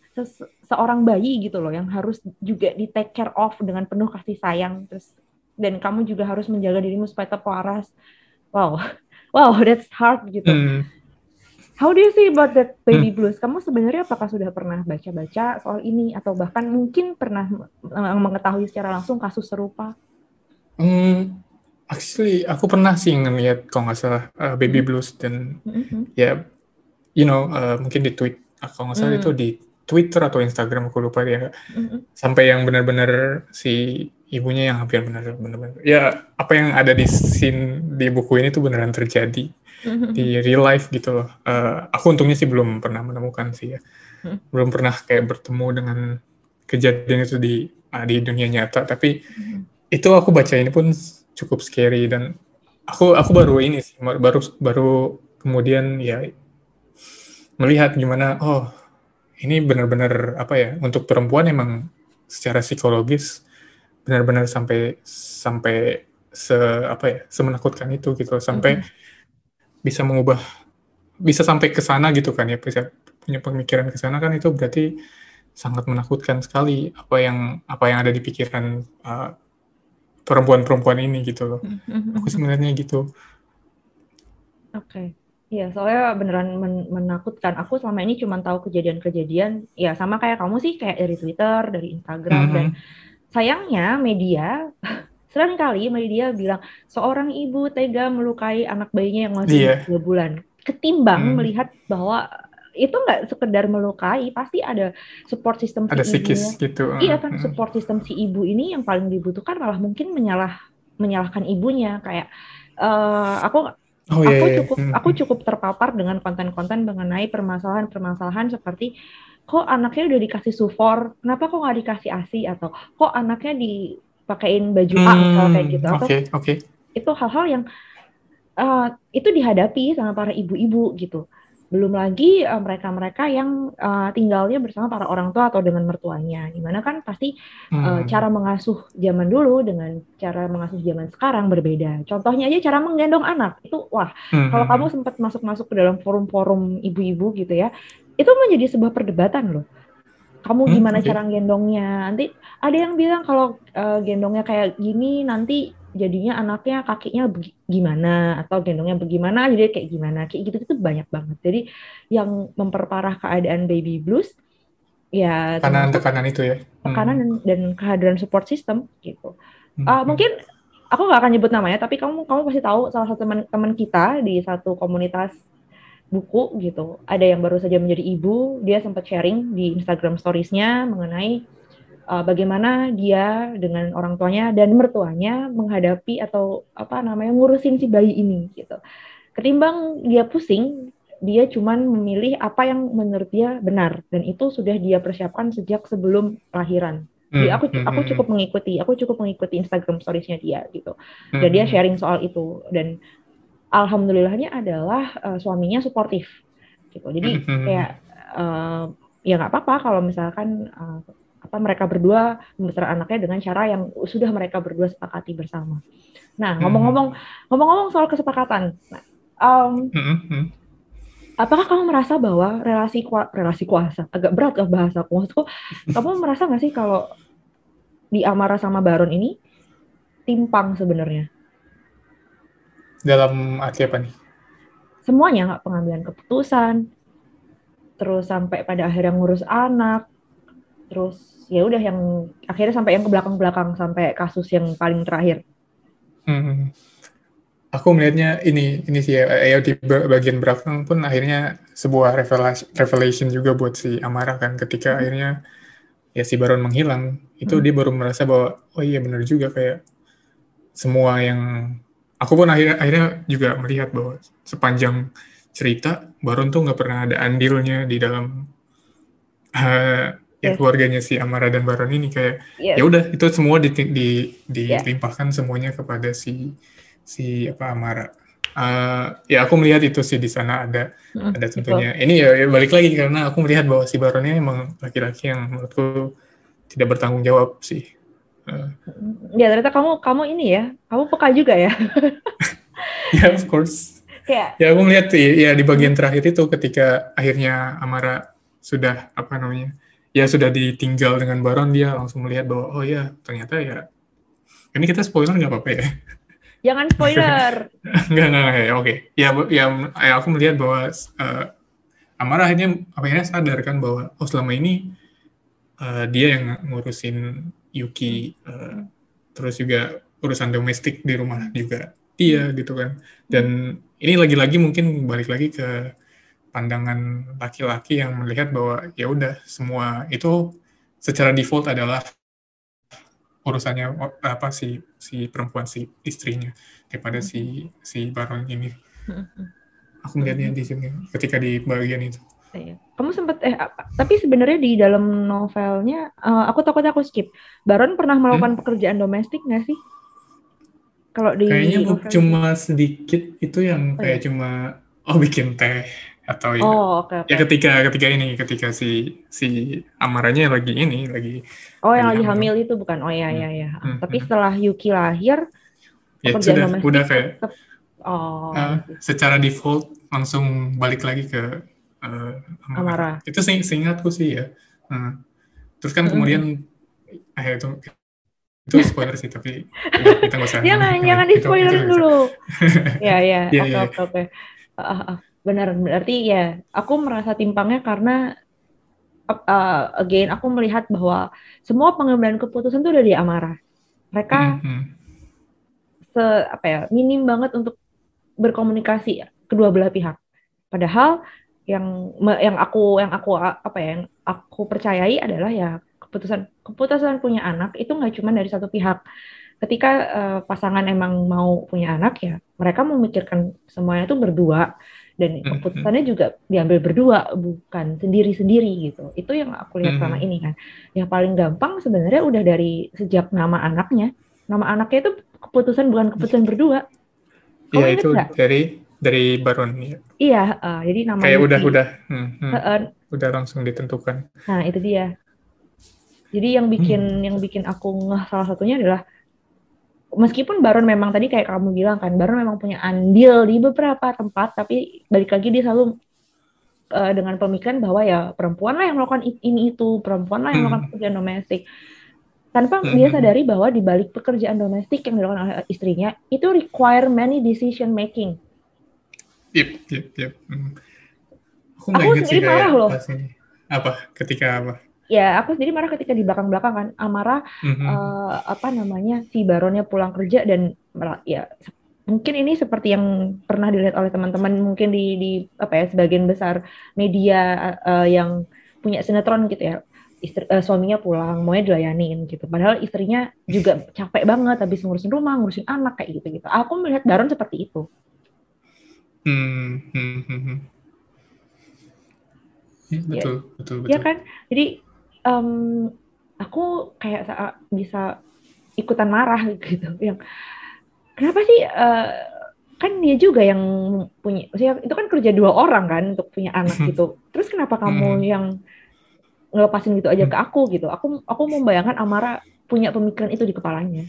[SPEAKER 1] seorang bayi gitu loh yang harus juga di take care of dengan penuh kasih sayang terus dan kamu juga harus menjaga dirimu supaya tetap waras wow wow that's hard gitu mm. How do you see about that baby hmm. blues? Kamu sebenarnya apakah sudah pernah baca-baca soal ini atau bahkan mungkin pernah mengetahui secara langsung kasus serupa?
[SPEAKER 2] Actually aku pernah sih ngeliat kalau nggak salah uh, Baby
[SPEAKER 1] Hmm.
[SPEAKER 2] Blues dan
[SPEAKER 1] Mhm.
[SPEAKER 2] ya you know uh, mungkin di tweet uh, kalau nggak salah
[SPEAKER 1] Hmm.
[SPEAKER 2] itu di Twitter atau Instagram aku lupa ya
[SPEAKER 1] Mhm.
[SPEAKER 2] sampai yang benar-benar si ibunya yang hampir benar-benar ya apa yang ada di scene di buku ini tuh beneran terjadi
[SPEAKER 1] Mhm.
[SPEAKER 2] di real life gitu loh. Uh, aku untungnya sih belum pernah menemukan sih ya,
[SPEAKER 1] Hmm.
[SPEAKER 2] belum pernah kayak bertemu dengan kejadian itu di uh, di dunia nyata. Tapi
[SPEAKER 1] Mhm.
[SPEAKER 2] itu aku baca ini pun cukup scary dan aku aku baru ini sih baru baru kemudian ya melihat gimana oh ini benar-benar apa ya untuk perempuan emang secara psikologis benar-benar sampai sampai se apa ya semenakutkan itu gitu sampai
[SPEAKER 1] Mhm.
[SPEAKER 2] bisa mengubah bisa sampai ke sana gitu kan ya bisa punya pemikiran ke sana kan itu berarti sangat menakutkan sekali apa yang apa yang ada di pikiran uh, perempuan-perempuan ini gitu loh
[SPEAKER 1] Mhm.
[SPEAKER 2] aku sebenarnya gitu
[SPEAKER 1] Oke. Iya, soalnya beneran men- menakutkan. Aku selama ini cuma tahu kejadian-kejadian, ya sama kayak kamu sih, kayak dari Twitter, dari Instagram, dan
[SPEAKER 2] Mhm.
[SPEAKER 1] sayangnya media sering kali media bilang seorang ibu tega melukai anak bayinya yang masih dua bulan. Ketimbang
[SPEAKER 2] Hmm.
[SPEAKER 1] melihat bahwa itu nggak sekedar melukai, pasti ada support system si
[SPEAKER 2] ada
[SPEAKER 1] ibunya.
[SPEAKER 2] psikis gitu
[SPEAKER 1] Iya kan,
[SPEAKER 2] Mhm.
[SPEAKER 1] support system si ibu ini yang paling dibutuhkan malah mungkin menyalah menyalahkan ibunya kayak eh, aku
[SPEAKER 2] oh iya
[SPEAKER 1] aku
[SPEAKER 2] iya.
[SPEAKER 1] cukup
[SPEAKER 2] Mhm.
[SPEAKER 1] aku cukup terpapar dengan konten-konten mengenai permasalahan-permasalahan seperti kok anaknya udah dikasih sufor, kenapa kok nggak dikasih ASI atau kok anaknya dipakein baju A misalnya kayak gitu
[SPEAKER 2] Hmm,
[SPEAKER 1] atau
[SPEAKER 2] oke oke
[SPEAKER 1] itu hal-hal yang eh, itu dihadapi sama para ibu-ibu gitu. Belum lagi eh, mereka-mereka yang eh, tinggalnya bersama para orang tua atau dengan mertuanya. Di mana kan pasti eh,
[SPEAKER 2] Hmm.
[SPEAKER 1] cara mengasuh zaman dulu dengan cara mengasuh zaman sekarang berbeda. Contohnya aja cara menggendong anak. Itu wah,
[SPEAKER 2] Hmm,
[SPEAKER 1] kalau
[SPEAKER 2] hmm,
[SPEAKER 1] kamu sempat masuk-masuk ke dalam forum-forum ibu-ibu gitu ya, itu menjadi sebuah perdebatan loh. Kamu
[SPEAKER 2] Hmm,
[SPEAKER 1] gimana
[SPEAKER 2] oke.
[SPEAKER 1] cara gendongnya? Nanti ada yang bilang kalau eh, gendongnya kayak gini nanti jadinya anaknya kakinya gimana atau gendongnya bagaimana jadi kayak gimana kayak gitu itu banyak banget. Jadi yang memperparah keadaan baby blues ya termasuk
[SPEAKER 2] tekanan-tekanan itu ya Hmm.
[SPEAKER 1] tekanan dan, dan kehadiran support system gitu.
[SPEAKER 2] Hmm,
[SPEAKER 1] Uh,
[SPEAKER 2] hmm.
[SPEAKER 1] mungkin aku nggak akan nyebut namanya, tapi kamu kamu pasti tahu salah satu teman teman kita di satu komunitas buku gitu. Ada yang baru saja menjadi ibu, dia sempat sharing di Instagram Stories-nya mengenai uh, bagaimana dia dengan orang tuanya dan mertuanya menghadapi atau apa namanya ngurusin si bayi ini gitu. Ketimbang dia pusing, dia cuman memilih apa yang menurut dia benar dan itu sudah dia persiapkan sejak sebelum lahiran. Jadi
[SPEAKER 2] Hmm,
[SPEAKER 1] aku
[SPEAKER 2] hmm,
[SPEAKER 1] aku
[SPEAKER 2] hmm,
[SPEAKER 1] cukup mengikuti, aku cukup mengikuti Instagram stories-nya dia gitu.
[SPEAKER 2] hmm,
[SPEAKER 1] Dan dia
[SPEAKER 2] hmm.
[SPEAKER 1] sharing soal itu dan alhamdulillahnya adalah uh, suaminya suportif gitu. Jadi
[SPEAKER 2] Hmm, hmm,
[SPEAKER 1] kayak uh, ya nggak apa-apa kalau misalkan uh, apa mereka berdua membesarkan anaknya dengan cara yang sudah mereka berdua sepakati bersama. Nah,
[SPEAKER 2] Hmm.
[SPEAKER 1] ngomong-ngomong ngomong-ngomong soal kesepakatan. Nah, um,
[SPEAKER 2] Hmm, hmm.
[SPEAKER 1] apakah kamu merasa bahwa relasi kua- relasi kuasa agak berat ke bahasaku maksudku kamu merasa nggak sih kalau di Amara sama Baron ini timpang sebenarnya
[SPEAKER 2] dalam arti apa nih
[SPEAKER 1] semuanya nggak pengambilan keputusan terus sampai pada akhirnya ngurus anak terus ya udah yang akhirnya sampai yang ke belakang-belakang sampai kasus yang paling terakhir
[SPEAKER 2] Hmm. Aku melihatnya ini ini sih ya, ya di ba- bagian belakang pun akhirnya sebuah revelation, revelation juga buat si Amara kan ketika
[SPEAKER 1] Hmm.
[SPEAKER 2] akhirnya ya si Baron menghilang itu
[SPEAKER 1] Hmm.
[SPEAKER 2] dia baru merasa bahwa oh iya benar juga kayak semua yang aku pun akhirnya akhirnya juga melihat bahwa sepanjang cerita Baron tuh nggak pernah ada andilnya di dalam eh, ya
[SPEAKER 1] Yes.
[SPEAKER 2] keluarganya si Amara dan Baron ini kayak
[SPEAKER 1] Yes.
[SPEAKER 2] ya udah itu semua di, di,
[SPEAKER 1] Ya.
[SPEAKER 2] dilimpahkan semuanya kepada si si apa Amara. Eh, ya aku melihat itu sih di sana ada
[SPEAKER 1] Mm,
[SPEAKER 2] ada
[SPEAKER 1] betul.
[SPEAKER 2] tentunya. Ini ya, ya balik lagi karena aku melihat bahwa si Baronnya emang laki-laki yang menurutku tidak bertanggung jawab sih. Eh,
[SPEAKER 1] ya ternyata kamu kamu ini ya kamu peka juga ya
[SPEAKER 2] ya of course.
[SPEAKER 1] kayak
[SPEAKER 2] Ya aku melihat ya, ya di bagian terakhir itu ketika akhirnya Amara sudah apa namanya ya sudah ditinggal dengan Baron dia langsung melihat bahwa oh ya ternyata ya ini kita spoiler nggak apa-apa ya.
[SPEAKER 1] jangan spoiler
[SPEAKER 2] Enggak, enggak, enggak, ya, oke. Ya, ya, ya, aku melihat bahwa eh, Amara akhirnya akhirnya sadar kan bahwa oh selama ini eh, dia yang ngurusin Yuki, eh, terus juga urusan domestik di rumah juga dia gitu kan dan ini lagi-lagi mungkin balik lagi ke pandangan laki-laki yang melihat bahwa ya udah semua itu secara default adalah urusannya apa si si perempuan si istrinya daripada si si baron ini. Aku melihatnya di sini ketika di bagian itu.
[SPEAKER 1] Iya. Kamu sempat eh apa? tapi sebenarnya di dalam novelnya uh, aku takut aku skip. Baron pernah melakukan hmm? pekerjaan domestik nggak sih?
[SPEAKER 2] Kalau di kayaknya cuma sedikit itu yang oh, kayak iya. cuma oh bikin teh atau ya, oh, okay, okay. ya ketika ketika ini ketika si si amaranya lagi ini lagi
[SPEAKER 1] oh yang lagi hamil. hamil itu bukan? Oh ya ya ya hmm, tapi hmm. setelah Yuki lahir
[SPEAKER 2] ya sudah udah kayak tetap, oh uh, secara default langsung balik lagi ke uh, Amara. Amara. Itu sing seingatku sih ya. Uh, terus kan hmm. kemudian eh itu itu spoiler sih tapi kita nggak usah
[SPEAKER 1] jangan jangan di spoiler dulu. Ya ya. Iya, iya. oke oke. Oke benar berarti ya aku merasa timpangnya karena uh, again aku melihat bahwa semua pengambilan keputusan itu udah di amarah mereka mm -hmm. se apa ya minim banget untuk berkomunikasi kedua belah pihak. Padahal yang yang aku yang aku apa ya yang aku percayai adalah ya keputusan keputusan punya anak itu nggak cuma dari satu pihak. Ketika uh, pasangan emang mau punya anak ya mereka memikirkan semuanya itu berdua dan keputusannya juga diambil berdua bukan sendiri-sendiri gitu itu yang aku lihat selama ini kan yang paling gampang sebenarnya udah dari sejak nama anaknya nama anaknya itu keputusan bukan keputusan berdua
[SPEAKER 2] Iya itu gak? dari dari Baron ya.
[SPEAKER 1] Iya, uh, jadi nama
[SPEAKER 2] kayak udah udah hmm, hmm, uh, udah langsung ditentukan.
[SPEAKER 1] Nah itu dia. Jadi yang bikin hmm. yang bikin aku ngeh salah satunya adalah meskipun Baron memang tadi kayak kamu bilang kan Baron memang punya andil di beberapa tempat tapi balik lagi dia selalu uh, dengan pemikiran bahwa ya perempuan lah yang melakukan ini itu perempuan lah yang melakukan hmm. pekerjaan domestik tanpa hmm. dia sadari bahwa di balik pekerjaan domestik yang dilakukan oleh istrinya itu require many decision making.
[SPEAKER 2] Yep, yep, yep. Hmm.
[SPEAKER 1] Aku, aku sendiri marah loh.
[SPEAKER 2] Apa? Ketika apa?
[SPEAKER 1] Ya aku sendiri marah ketika di belakang-belakang kan. Amara mm-hmm. uh, apa namanya si baronnya pulang kerja dan ya mungkin ini seperti yang pernah dilihat oleh teman-teman mungkin di di apa ya sebagian besar media uh, yang punya sinetron gitu ya. Istri, uh, suaminya pulang maunya dilayanin gitu. Padahal istrinya juga capek banget habis ngurusin rumah ngurusin anak kayak gitu gitu aku melihat Baron seperti itu. Hmm, hmm, hmm, hmm. Ya, betul, ya, betul, betul. Ya kan, jadi um, aku kayak bisa ikutan marah gitu yang kenapa sih uh, kan dia juga yang punya itu kan kerja dua orang kan untuk punya anak hmm. gitu terus kenapa kamu hmm. yang ngelepasin gitu aja ke hmm. aku? Gitu. Aku aku membayangkan Amara punya pemikiran itu di kepalanya.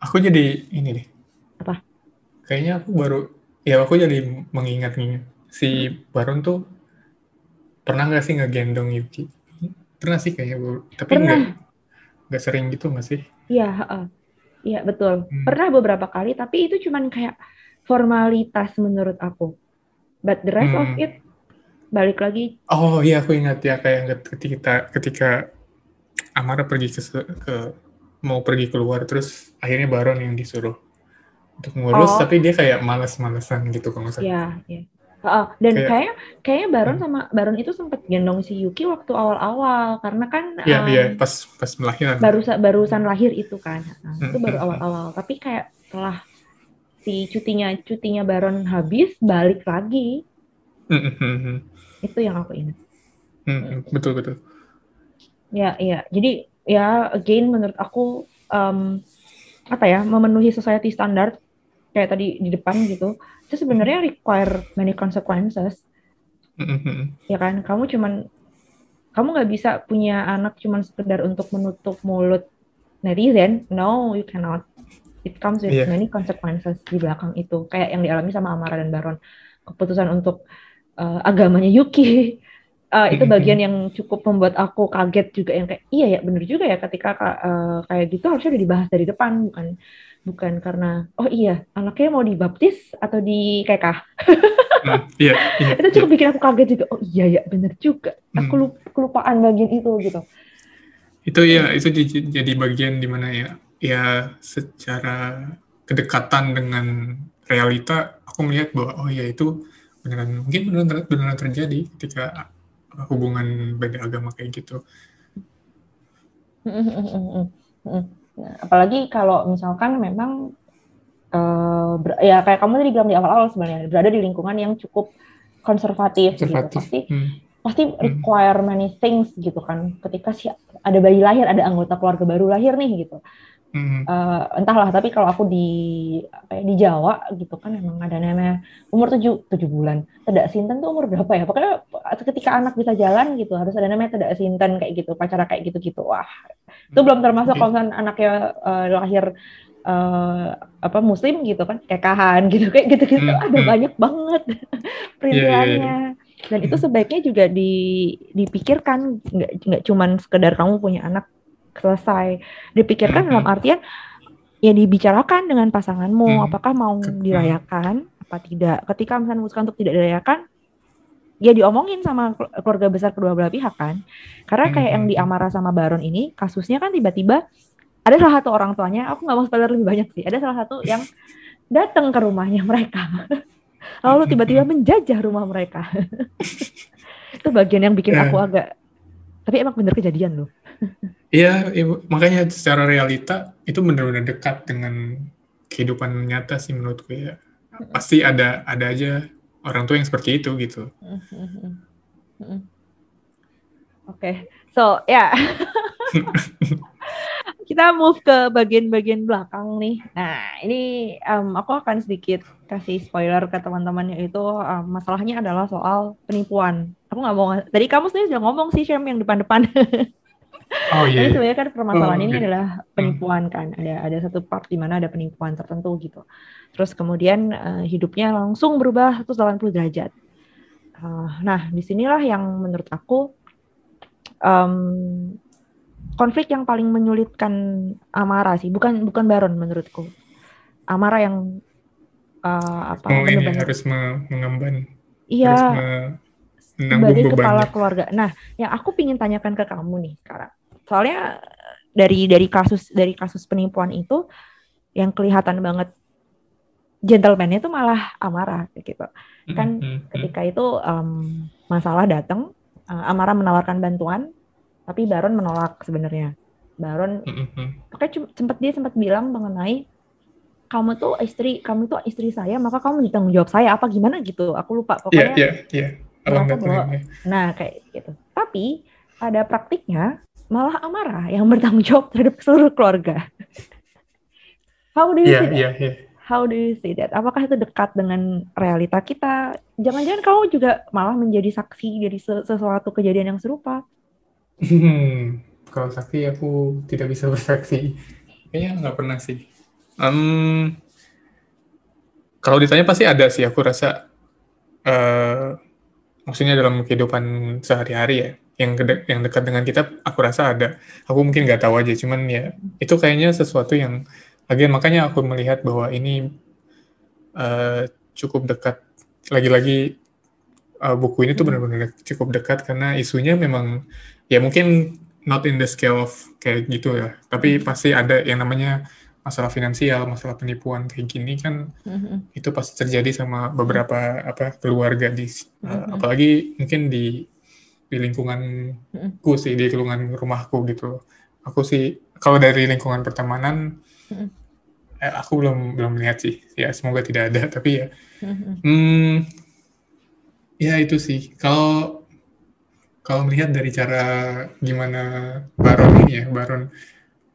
[SPEAKER 2] Aku jadi ini deh.
[SPEAKER 1] Apa?
[SPEAKER 2] Kayaknya aku baru ya aku jadi mengingat nih si Baron tuh pernah nggak sih ngegendong Yuki Pernah sih kayaknya, Bu. Tapi Pernah. Nggak, sering gitu nggak sih?
[SPEAKER 1] Iya, uh, iya betul. Hmm. Pernah beberapa kali, tapi itu cuman kayak formalitas menurut aku. But the rest hmm. of it balik lagi.
[SPEAKER 2] Oh iya, aku ingat ya kayak ketika ketika Amara pergi ke, ke mau pergi keluar, terus akhirnya Baron yang disuruh untuk ngurus, oh. tapi dia kayak males-malesan gitu kalau
[SPEAKER 1] misalnya. Iya, iya. Uh, dan kayak, kayaknya kayaknya Baron hmm. sama Baron itu sempat gendong si Yuki waktu awal-awal karena kan
[SPEAKER 2] Iya, um, iya, pas pas melahirkan.
[SPEAKER 1] Baru barusan lahir itu kan. Nah, hmm. itu baru hmm, hmm. awal-awal. Tapi kayak setelah si cutinya cutinya Baron habis balik lagi. Hmm itu yang aku ingat.
[SPEAKER 2] Hmm, betul betul.
[SPEAKER 1] Ya, iya. Jadi ya again menurut aku um, apa ya memenuhi society standard kayak tadi di depan gitu itu sebenarnya require many consequences. Mm-hmm. ya kan? Kamu cuman kamu nggak bisa punya anak cuman sekedar untuk menutup mulut netizen. No you cannot. It comes with yeah. many consequences di belakang itu. Kayak yang dialami sama Amara dan Baron. Keputusan untuk uh, agamanya Yuki. Uh, itu bagian yang cukup membuat aku kaget juga. Yang kayak iya ya bener juga ya ketika uh, kayak gitu harusnya udah dibahas dari depan bukan bukan karena oh iya anaknya mau dibaptis atau di KK. hmm, iya, iya, itu cukup iya. bikin aku kaget juga. Oh iya ya bener juga. Aku hmm. kelupaan bagian itu gitu.
[SPEAKER 2] Itu ya itu jadi bagian di mana ya ya secara kedekatan dengan realita aku melihat bahwa oh ya itu beneran mungkin beneran beneran terjadi ketika hubungan beda agama kayak gitu.
[SPEAKER 1] Nah, apalagi kalau misalkan memang uh, ya kayak kamu tadi bilang di awal-awal sebenarnya berada di lingkungan yang cukup konservatif, gitu. konservatif. gitu pasti hmm. pasti hmm. require many things gitu kan ketika si ada bayi lahir ada anggota keluarga baru lahir nih gitu Mm. Uh, entahlah tapi kalau aku di apa ya, di Jawa gitu kan emang ada namanya umur tujuh tujuh bulan tidak sinten tuh umur berapa ya pokoknya ketika anak bisa jalan gitu harus ada namanya tidak sinten kayak gitu pacara kayak gitu gitu wah itu mm. belum termasuk kalau anaknya uh, lahir uh, apa muslim gitu kan kayak kahan gitu kayak gitu gitu mm. ada banyak banget perintilannya yeah, yeah, yeah. dan itu sebaiknya juga di dipikirkan nggak nggak cuman sekedar kamu punya anak selesai. Dipikirkan -hmm. dalam artian ya dibicarakan dengan pasanganmu mm -hmm. apakah mau dirayakan apa tidak. Ketika misalnya memutuskan untuk tidak dirayakan ya diomongin sama keluarga besar kedua belah pihak kan. Karena kayak yang di Amara sama Baron ini kasusnya kan tiba-tiba ada salah satu orang tuanya, aku nggak mau spoiler lebih banyak sih. Ada salah satu yang datang ke rumahnya mereka. Lalu tiba-tiba menjajah rumah mereka. itu bagian yang bikin aku agak tapi emang bener kejadian loh.
[SPEAKER 2] Iya, makanya secara realita itu benar-benar dekat dengan kehidupan nyata sih menurutku ya. Pasti ada ada aja orang tua yang seperti itu gitu.
[SPEAKER 1] Oke, okay. so ya. Yeah. Kita move ke bagian-bagian belakang nih. Nah, ini um, aku akan sedikit kasih spoiler ke teman-teman yaitu um, masalahnya adalah soal penipuan. Aku nggak mau. Tadi kamu sendiri sudah ngomong sih, Shem, yang depan-depan. Oh iya. Jadi sebenarnya kan permasalahan oh, ini adalah penipuan kan. Ada ada satu part di mana ada penipuan tertentu gitu. Terus kemudian uh, hidupnya langsung berubah 180 derajat. Uh, nah, di sinilah yang menurut aku um, konflik yang paling menyulitkan Amara sih, bukan bukan Baron menurutku. Amara yang uh, apa?
[SPEAKER 2] Oh, ini harus mengemban.
[SPEAKER 1] Iya. Sebagai kepala keluarga. Nah, yang aku ingin tanyakan ke kamu nih sekarang soalnya dari dari kasus dari kasus penipuan itu yang kelihatan banget gentleman-nya itu malah amarah gitu kan mm -hmm. ketika itu um, masalah datang uh, amarah menawarkan bantuan tapi Baron menolak sebenarnya Baron mm -hmm. pokoknya sempat dia sempat bilang mengenai kamu tuh istri kamu tuh istri saya maka kamu ditanggung jawab saya apa gimana gitu aku lupa pokoknya yeah, yeah, yeah. Bahwa, nah kayak gitu tapi pada praktiknya malah amarah yang bertanggung jawab terhadap seluruh keluarga. How do you yeah, see that? Yeah, yeah. How do you see that? Apakah itu dekat dengan realita kita? Jangan-jangan kamu juga malah menjadi saksi dari sesuatu kejadian yang serupa?
[SPEAKER 2] Hmm, kalau saksi aku tidak bisa bersaksi. Kayaknya nggak pernah sih. Um, kalau ditanya pasti ada sih. Aku rasa, uh, maksudnya dalam kehidupan sehari-hari ya yang de yang dekat dengan kita aku rasa ada aku mungkin nggak tahu aja cuman ya itu kayaknya sesuatu yang lagi makanya aku melihat bahwa ini uh, cukup dekat lagi-lagi uh, buku ini tuh hmm. benar-benar cukup dekat karena isunya memang ya mungkin not in the scale of kayak gitu ya tapi hmm. pasti ada yang namanya masalah finansial masalah penipuan kayak gini kan mm-hmm. itu pasti terjadi sama beberapa apa keluarga di uh, mm-hmm. apalagi mungkin di di lingkunganku sih di lingkungan rumahku gitu aku sih kalau dari lingkungan pertemanan eh, aku belum belum melihat sih. Ya semoga tidak ada tapi ya hmm, ya itu sih. Kalau kalau melihat dari cara gimana Baron ini ya Baron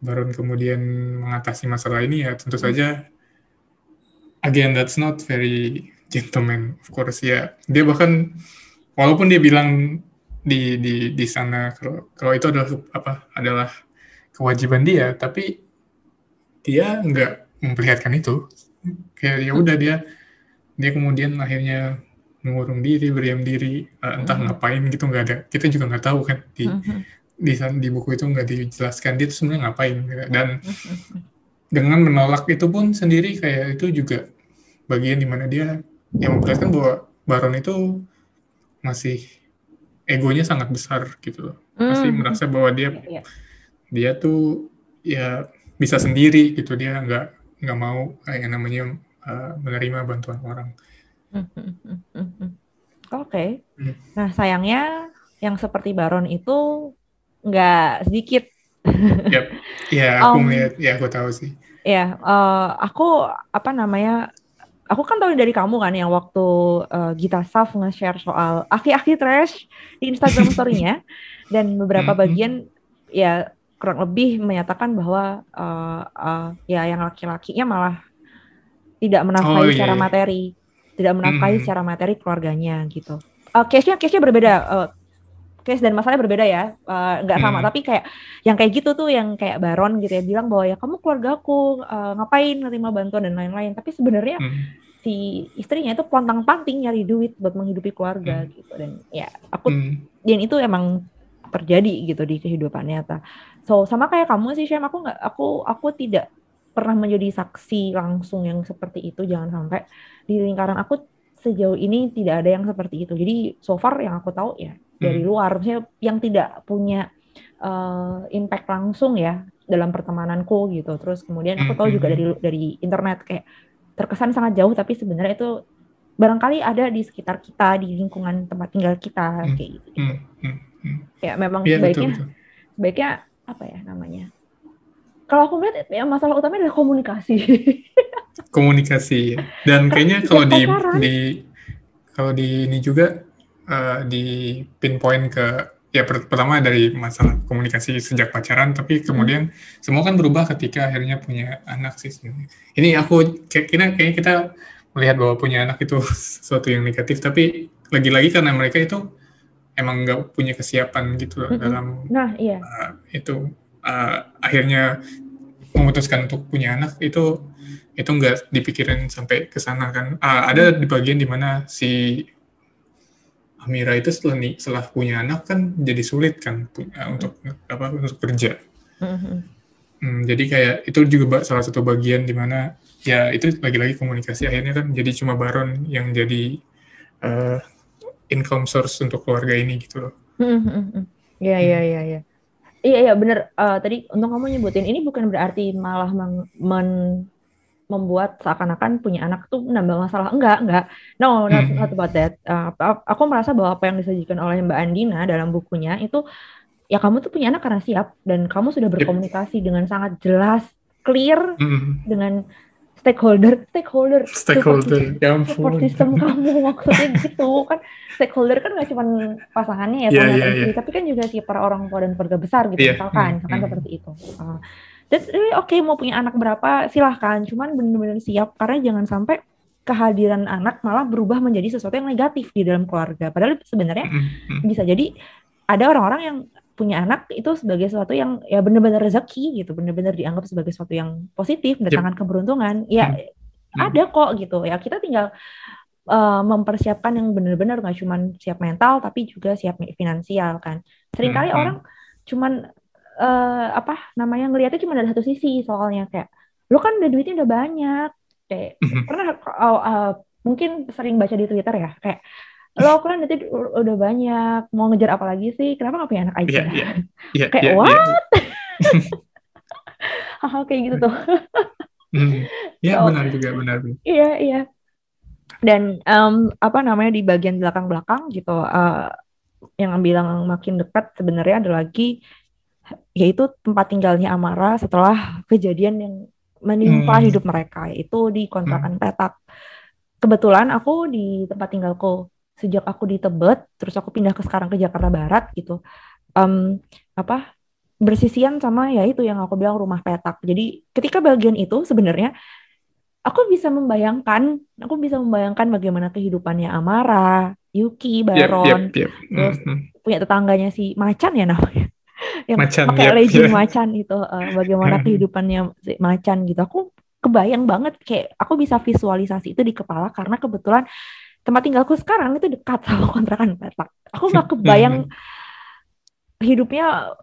[SPEAKER 2] Baron kemudian mengatasi masalah ini ya tentu saja again that's not very gentleman of course ya dia bahkan walaupun dia bilang di di di sana kalau kalau itu adalah apa adalah kewajiban dia tapi dia nggak memperlihatkan itu kayak ya udah dia dia kemudian akhirnya mengurung diri berdiam diri uh, entah mm-hmm. ngapain gitu nggak ada kita juga nggak tahu kan di mm-hmm. Di di buku itu nggak dijelaskan dia tuh sebenarnya ngapain gitu. dan dengan menolak itu pun sendiri kayak itu juga bagian di mana dia yang memperlihatkan bahwa Baron itu masih egonya sangat besar gitu loh. Mm. Pasti merasa bahwa dia yeah. dia tuh ya bisa sendiri gitu dia nggak nggak mau kayak namanya uh, menerima bantuan orang.
[SPEAKER 1] Hmm, hmm, hmm, Oke. Okay. Hmm. Nah sayangnya yang seperti Baron itu nggak sedikit.
[SPEAKER 2] yep. Ya aku um, melihat, ya aku tahu sih.
[SPEAKER 1] Ya, uh, aku apa namanya? Aku kan tahu dari kamu kan yang waktu uh, Gita Saf nge-share soal aki-aki trash di Instagram story-nya dan beberapa mm -hmm. bagian ya kurang lebih menyatakan bahwa uh, uh, ya yang laki-lakinya malah tidak menafkahi oh, iya. secara iya. materi, tidak menafkahi hmm. secara materi keluarganya gitu. Uh, case-nya case-nya berbeda. Uh, case dan masalahnya berbeda ya, nggak uh, sama. Hmm. Tapi kayak yang kayak gitu tuh, yang kayak Baron gitu ya bilang bahwa ya kamu keluarga aku uh, ngapain nerima bantuan dan lain-lain. Tapi sebenarnya hmm. si istrinya itu pontang-panting nyari duit buat menghidupi keluarga hmm. gitu. Dan ya aku hmm. dan itu emang terjadi gitu di kehidupan nyata. So sama kayak kamu sih Syam, aku nggak aku aku tidak pernah menjadi saksi langsung yang seperti itu. Jangan sampai di lingkaran aku sejauh ini tidak ada yang seperti itu. Jadi so far yang aku tahu ya dari hmm. luar, maksudnya yang tidak punya uh, impact langsung ya dalam pertemananku gitu. Terus kemudian aku tahu juga hmm. dari dari internet kayak terkesan sangat jauh tapi sebenarnya itu barangkali ada di sekitar kita di lingkungan tempat tinggal kita hmm. kayak gitu. gitu. Ya memang ya, sebaiknya betul, betul. sebaiknya apa ya namanya? Kalau aku melihat ya masalah utamanya adalah komunikasi.
[SPEAKER 2] komunikasi dan kayaknya kalau di di kalau di ini juga uh, di pinpoint ke ya pertama dari masalah komunikasi sejak pacaran tapi kemudian hmm. semua kan berubah ketika akhirnya punya anak sih ini aku kira kayaknya kita melihat bahwa punya anak itu sesuatu yang negatif tapi lagi-lagi karena mereka itu emang nggak punya kesiapan gitu mm -hmm. dalam
[SPEAKER 1] nah iya
[SPEAKER 2] uh, itu uh, akhirnya memutuskan untuk punya anak itu itu nggak dipikirin sampai ke sana kan uh, ada di bagian di mana si Amira itu setelah nih setelah punya anak kan jadi sulit kan uh, untuk apa untuk kerja mm -hmm. jadi kayak itu juga salah satu bagian di mana ya itu lagi-lagi komunikasi akhirnya kan jadi cuma Baron yang jadi uh, income source untuk keluarga ini gitu loh.
[SPEAKER 1] Hmm, hmm, hmm. Iya iya iya iya. Iya iya benar. Uh, tadi untuk kamu nyebutin ini bukan berarti malah meng, men, membuat seakan-akan punya anak tuh nambah masalah. Enggak enggak. No not, not about that. Uh, aku merasa bahwa apa yang disajikan oleh Mbak Andina dalam bukunya itu ya kamu tuh punya anak karena siap dan kamu sudah berkomunikasi dengan sangat jelas, clear mm. dengan stakeholder stakeholder
[SPEAKER 2] stakeholder support,
[SPEAKER 1] ya ampun. system kamu maksudnya gitu kan stakeholder kan nggak cuma pasangannya ya yeah, yeah, yeah. tapi kan juga si para orang tua dan keluarga besar gitu yeah. misalkan misalkan mm. seperti itu uh, dan oke okay, mau punya anak berapa silahkan cuman benar-benar siap karena jangan sampai kehadiran anak malah berubah menjadi sesuatu yang negatif di dalam keluarga padahal sebenarnya mm. bisa jadi ada orang-orang yang punya anak itu sebagai sesuatu yang ya benar-benar rezeki gitu, benar-benar dianggap sebagai sesuatu yang positif, mendatangkan yep. keberuntungan. Ya hmm. ada kok gitu. Ya kita tinggal uh, mempersiapkan yang benar-benar nggak cuma siap mental tapi juga siap finansial kan. Seringkali hmm. orang cuman uh, apa namanya ngelihatnya cuma dari satu sisi soalnya kayak lo kan udah duitnya udah banyak. Kayak hmm. pernah uh, uh, mungkin sering baca di Twitter ya kayak lo kan nanti udah banyak mau ngejar apa lagi sih kenapa nggak punya anak aja yeah, yeah, yeah, kayak yeah, what yeah. hal kayak gitu tuh
[SPEAKER 2] hmm. ya so, benar juga benar
[SPEAKER 1] iya iya dan um, apa namanya di bagian belakang belakang gitu uh, yang bilang makin dekat sebenarnya ada lagi yaitu tempat tinggalnya Amara setelah kejadian yang menimpa hmm. hidup mereka itu di kontrakan hmm. petak kebetulan aku di tempat tinggalku sejak aku di Tebet terus aku pindah ke sekarang ke Jakarta Barat gitu um, apa bersisian sama ya itu yang aku bilang rumah petak jadi ketika bagian itu sebenarnya aku bisa membayangkan aku bisa membayangkan bagaimana kehidupannya Amara Yuki Baron yep, yep, yep. terus mm -hmm. punya tetangganya si Macan ya namanya yang macan, pakai yep, legend yep. Macan itu uh, bagaimana kehidupannya si Macan gitu aku kebayang banget kayak aku bisa visualisasi itu di kepala karena kebetulan tempat tinggalku sekarang itu dekat sama kontrakan petak. Aku nggak kebayang hidupnya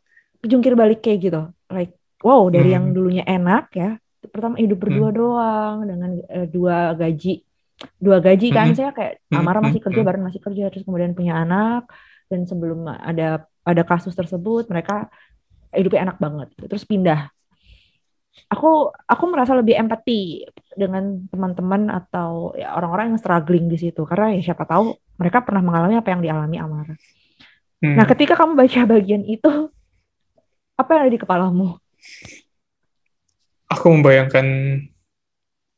[SPEAKER 1] jungkir balik kayak gitu. Like wow dari hmm. yang dulunya enak ya, pertama hidup berdua hmm. doang dengan uh, dua gaji, dua gaji kan hmm. saya kayak hmm. Amara masih kerja, hmm. Baron masih kerja, terus kemudian punya anak dan sebelum ada ada kasus tersebut mereka hidupnya enak banget, terus pindah aku aku merasa lebih empati dengan teman-teman atau ya orang-orang yang struggling di situ karena ya siapa tahu mereka pernah mengalami apa yang dialami Amara. Hmm. Nah, ketika kamu baca bagian itu apa yang ada di kepalamu?
[SPEAKER 2] Aku membayangkan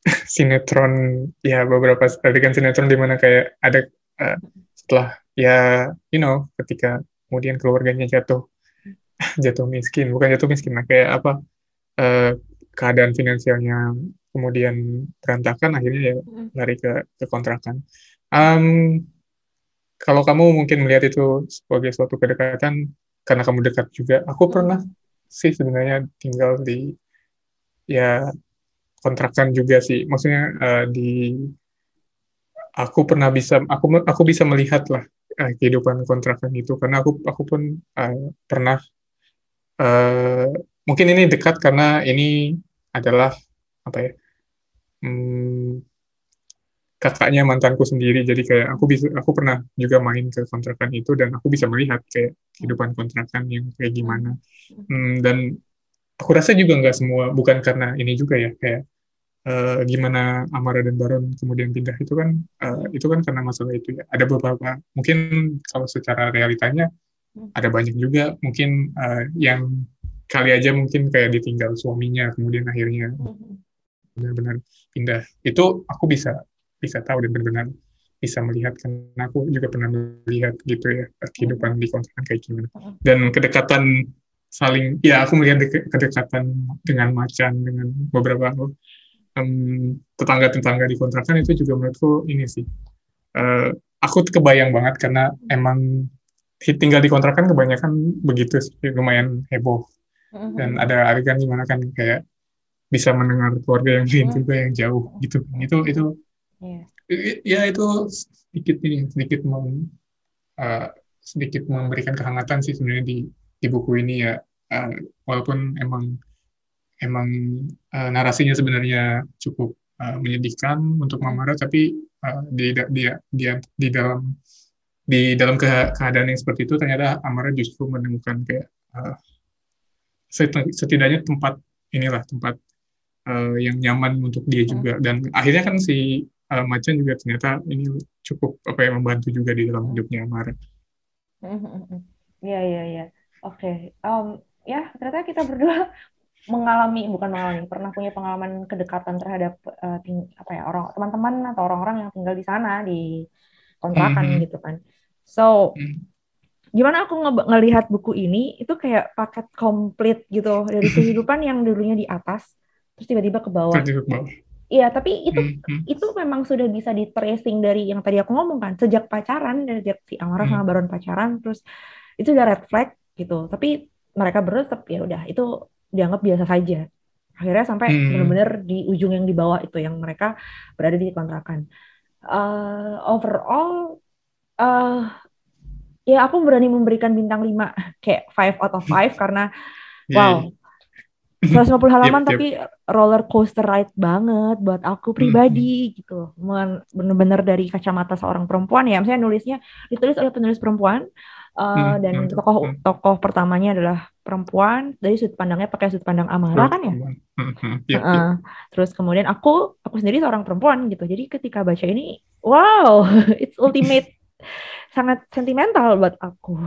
[SPEAKER 2] sinetron ya beberapa adegan sinetron di mana kayak ada uh, setelah ya you know ketika kemudian keluarganya jatuh jatuh miskin. Bukan jatuh miskin nah kayak apa uh, keadaan finansialnya kemudian berantakan akhirnya ya lari ke ke kontrakan. Um, kalau kamu mungkin melihat itu sebagai suatu kedekatan karena kamu dekat juga aku pernah sih sebenarnya tinggal di ya kontrakan juga sih. Maksudnya uh, di aku pernah bisa aku aku bisa melihat lah uh, kehidupan kontrakan itu. Karena aku aku pun uh, pernah uh, mungkin ini dekat karena ini adalah apa ya hmm, kakaknya mantanku sendiri. Jadi kayak aku bisa aku pernah juga main ke kontrakan itu dan aku bisa melihat kayak kehidupan kontrakan yang kayak gimana. Hmm, dan aku rasa juga nggak semua bukan karena ini juga ya kayak uh, gimana Amara dan Baron kemudian pindah itu kan uh, itu kan karena masalah itu ya. Ada beberapa mungkin kalau secara realitanya hmm. ada banyak juga mungkin uh, yang kali aja mungkin kayak ditinggal suaminya kemudian akhirnya hmm. benar-benar pindah. Itu aku bisa bisa tahu dan benar-benar bisa melihat karena aku juga pernah melihat gitu ya kehidupan di kontrakan kayak gimana hmm. dan kedekatan saling ya aku melihat kedekatan dengan macan dengan beberapa um, tetangga-tetangga di kontrakan itu juga menurutku ini sih uh, aku kebayang banget karena emang tinggal di kontrakan kebanyakan begitu sih lumayan heboh mm-hmm. dan ada adegan gimana kan kayak bisa mendengar keluarga yang lain mm-hmm. juga yang jauh gitu itu itu yeah. ya itu sedikit ini sedikit mem, uh, sedikit memberikan kehangatan sih sebenarnya di di buku ini ya uh, walaupun emang emang uh, narasinya sebenarnya cukup uh, menyedihkan untuk Mamara tapi uh, di dia dia di dalam di dalam ke keadaan yang seperti itu ternyata Amara justru menemukan kayak uh, setidaknya tempat inilah tempat uh, yang nyaman untuk dia juga hmm. dan akhirnya kan si uh, Macan juga ternyata ini cukup apa yang membantu juga di dalam hidupnya Amara.
[SPEAKER 1] Hmm, iya iya iya. Oke. ya ternyata kita berdua mengalami bukan mengalami pernah punya pengalaman kedekatan terhadap uh, ting, apa ya orang teman-teman atau orang-orang yang tinggal di sana di kontrakan mm -hmm. gitu kan so mm. gimana aku nge ngelihat buku ini itu kayak paket komplit gitu dari kehidupan yang dulunya di atas terus tiba-tiba ke bawah Iya, tapi itu mm -hmm. itu memang sudah bisa di tracing dari yang tadi aku ngomong kan, sejak pacaran dari si Amara mm -hmm. sama Baron pacaran, terus itu udah red flag gitu. Tapi mereka berdua tetap ya udah itu dianggap biasa saja. Akhirnya sampai hmm. benar-benar di ujung yang di bawah itu yang mereka berada di kontrakan. Uh, overall, uh, ya aku berani memberikan bintang 5 kayak 5 out of 5 karena wow. 150 halaman yep, yep. tapi roller coaster ride banget buat aku pribadi hmm. gitu. Bener-bener dari kacamata seorang perempuan ya. Misalnya nulisnya ditulis oleh penulis perempuan uh, hmm. dan hmm. tokoh hmm. tokoh pertamanya adalah perempuan dari sudut pandangnya pakai sudut pandang Amara kan ya. Mm-hmm. Yeah, uh, yeah. Terus kemudian aku aku sendiri seorang perempuan gitu. Jadi ketika baca ini, wow, it's ultimate sangat sentimental buat aku.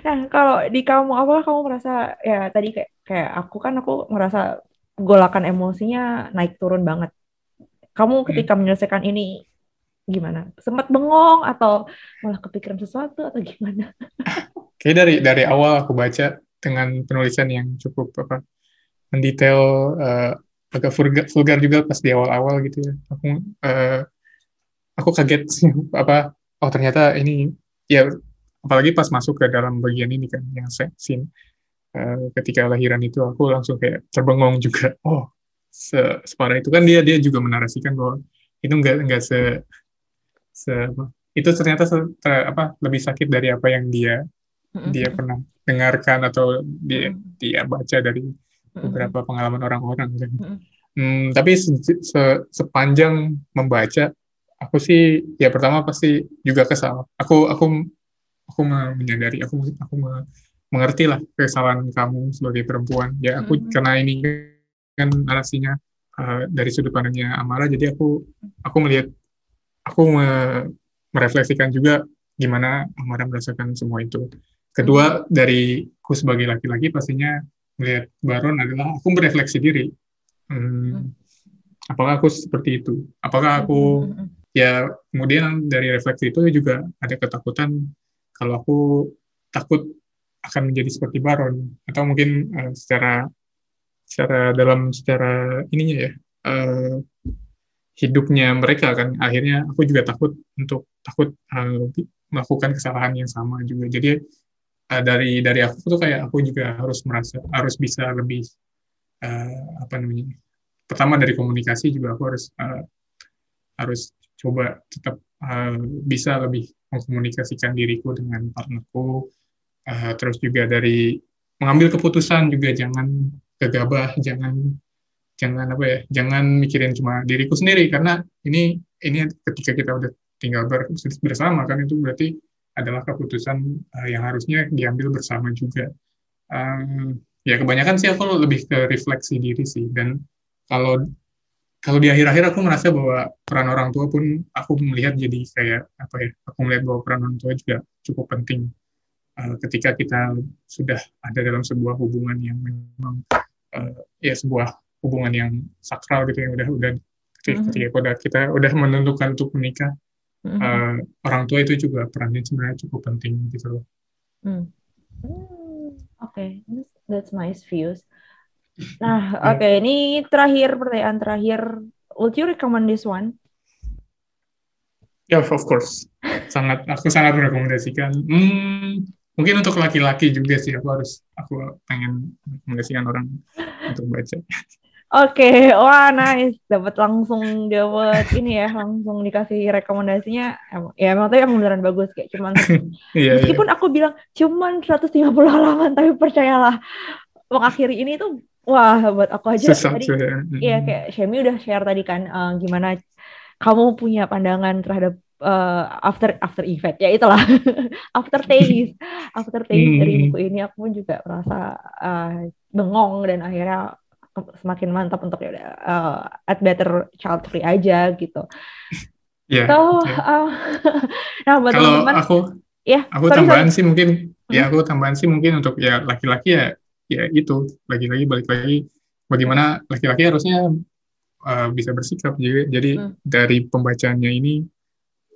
[SPEAKER 1] Nah kalau di kamu apa kamu merasa ya tadi kayak kayak aku kan aku merasa golakan emosinya naik turun banget. Kamu ketika menyelesaikan ini gimana? Sempat bengong atau malah kepikiran sesuatu atau gimana?
[SPEAKER 2] kayak dari dari awal aku baca dengan penulisan yang cukup apa mendetail uh, agak vulgar, vulgar juga pas di awal-awal gitu ya aku uh, aku kaget sih apa oh ternyata ini ya apalagi pas masuk ke dalam bagian ini kan yang scene uh, ketika lahiran itu aku langsung kayak terbengong juga oh se separah itu kan dia dia juga menarasikan bahwa itu enggak enggak se, se itu ternyata se, ter, apa lebih sakit dari apa yang dia dia pernah dengarkan atau dia dia baca dari beberapa pengalaman orang-orang kan. Hmm, tapi se se sepanjang membaca, aku sih ya pertama pasti juga kesal. Aku aku aku menyadari, aku aku mengerti lah kesalahan kamu sebagai perempuan. Ya aku mm-hmm. karena ini kan narasinya uh, dari sudut pandangnya Amara, jadi aku aku melihat aku me merefleksikan juga gimana Amara merasakan semua itu. Kedua mm-hmm. dari aku sebagai laki-laki pastinya melihat Baron adalah aku berefleksi diri. Hmm, apakah aku seperti itu? Apakah aku mm-hmm. ya kemudian dari refleksi itu juga ada ketakutan kalau aku takut akan menjadi seperti Baron atau mungkin uh, secara secara dalam secara ininya ya uh, hidupnya mereka kan. Akhirnya aku juga takut untuk takut uh, melakukan kesalahan yang sama juga. Jadi uh, dari dari aku tuh kayak aku juga harus merasa harus bisa lebih uh, apa namanya pertama dari komunikasi juga aku harus uh, harus coba tetap uh, bisa lebih mengkomunikasikan diriku dengan partnerku. Uh, terus juga dari mengambil keputusan juga jangan gegabah jangan jangan apa ya jangan mikirin cuma diriku sendiri karena ini ini ketika kita udah tinggal bersama kan itu berarti adalah keputusan uh, yang harusnya diambil bersama juga. Um, ya kebanyakan sih aku lebih ke refleksi diri sih dan kalau kalau di akhir-akhir aku merasa bahwa peran orang tua pun aku melihat jadi kayak apa ya aku melihat bahwa peran orang tua juga cukup penting uh, ketika kita sudah ada dalam sebuah hubungan yang memang uh, ya sebuah hubungan yang sakral gitu yang udah udah ketika, ketika udah kita udah menentukan untuk menikah mm-hmm. uh, orang tua itu juga perannya sebenarnya cukup penting gitu loh.
[SPEAKER 1] Mm. Oke, okay. that's nice views. Nah, oke, okay, ini terakhir pertanyaan terakhir. Would you recommend this one?
[SPEAKER 2] Ya, yeah, of course. Sangat, aku sangat merekomendasikan. Hmm, mungkin untuk laki-laki juga sih aku harus, aku pengen merekomendasikan orang untuk baca.
[SPEAKER 1] Oke, okay. wah nice, dapat langsung dapat ini ya, langsung dikasih rekomendasinya. Ya emang tuh yang beneran bagus kayak cuman yeah, iya. meskipun yeah. aku bilang cuman 150 halaman tapi percayalah mengakhiri ini tuh Wah, buat aku aja Susah, tadi, ya. iya kayak Shemi udah share tadi kan uh, gimana kamu punya pandangan terhadap uh, after after effect ya itulah after taste after taste hmm. dari buku ini aku pun juga merasa uh, bengong dan akhirnya semakin mantap untuk ya uh, at better child free aja gitu.
[SPEAKER 2] Yeah, so, yeah. Uh, nah buat teman-teman aku ya aku sorry, tambahan sorry. sih mungkin hmm. ya aku tambahan sih mungkin untuk ya laki-laki ya ya itu lagi-lagi balik lagi bagaimana laki-laki harusnya uh, bisa bersikap jadi jadi hmm. dari pembacanya ini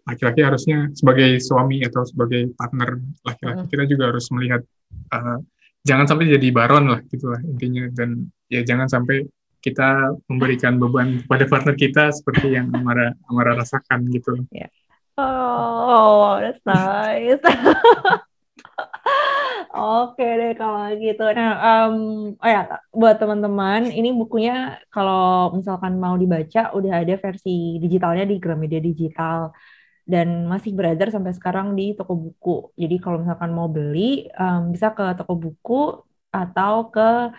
[SPEAKER 2] laki-laki harusnya sebagai suami atau sebagai partner laki-laki hmm. kita juga harus melihat uh, jangan sampai jadi baron lah gitulah intinya dan ya jangan sampai kita memberikan beban pada partner kita seperti yang Amara Amara rasakan gitu.
[SPEAKER 1] Yeah. Oh, that's nice. Oke deh kalau gitu. Nah, um, oh ya buat teman-teman, ini bukunya kalau misalkan mau dibaca udah ada versi digitalnya di Gramedia Digital dan masih beredar sampai sekarang di toko buku. Jadi kalau misalkan mau beli um, bisa ke toko buku atau ke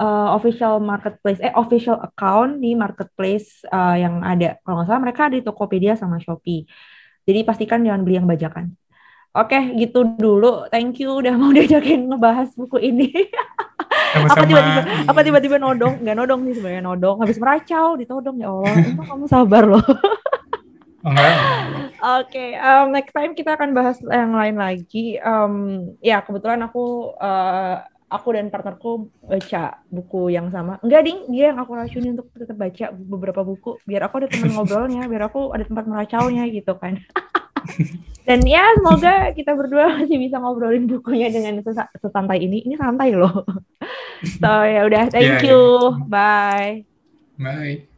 [SPEAKER 1] uh, official marketplace, eh official account di marketplace uh, yang ada. Kalau nggak salah mereka di Tokopedia sama Shopee. Jadi pastikan jangan beli yang bajakan. Oke, gitu dulu. Thank you udah mau diajakin ngebahas buku ini. apa tiba-tiba apa tiba-tiba nodong? Gak nodong sih sebenarnya nodong. Habis meracau ditodong ya Allah. Emang kamu sabar loh. Oke, okay, um, next time kita akan bahas yang lain lagi. Um, ya kebetulan aku uh, aku dan partnerku baca buku yang sama. Enggak ding, dia yang aku racunin untuk tetap baca beberapa buku. Biar aku ada teman ngobrolnya, biar aku ada tempat meracaunya gitu kan. Dan ya semoga kita berdua masih bisa ngobrolin bukunya dengan sesantai ini. Ini santai loh. So ya udah, thank yeah, you. Yeah. Bye.
[SPEAKER 2] Bye.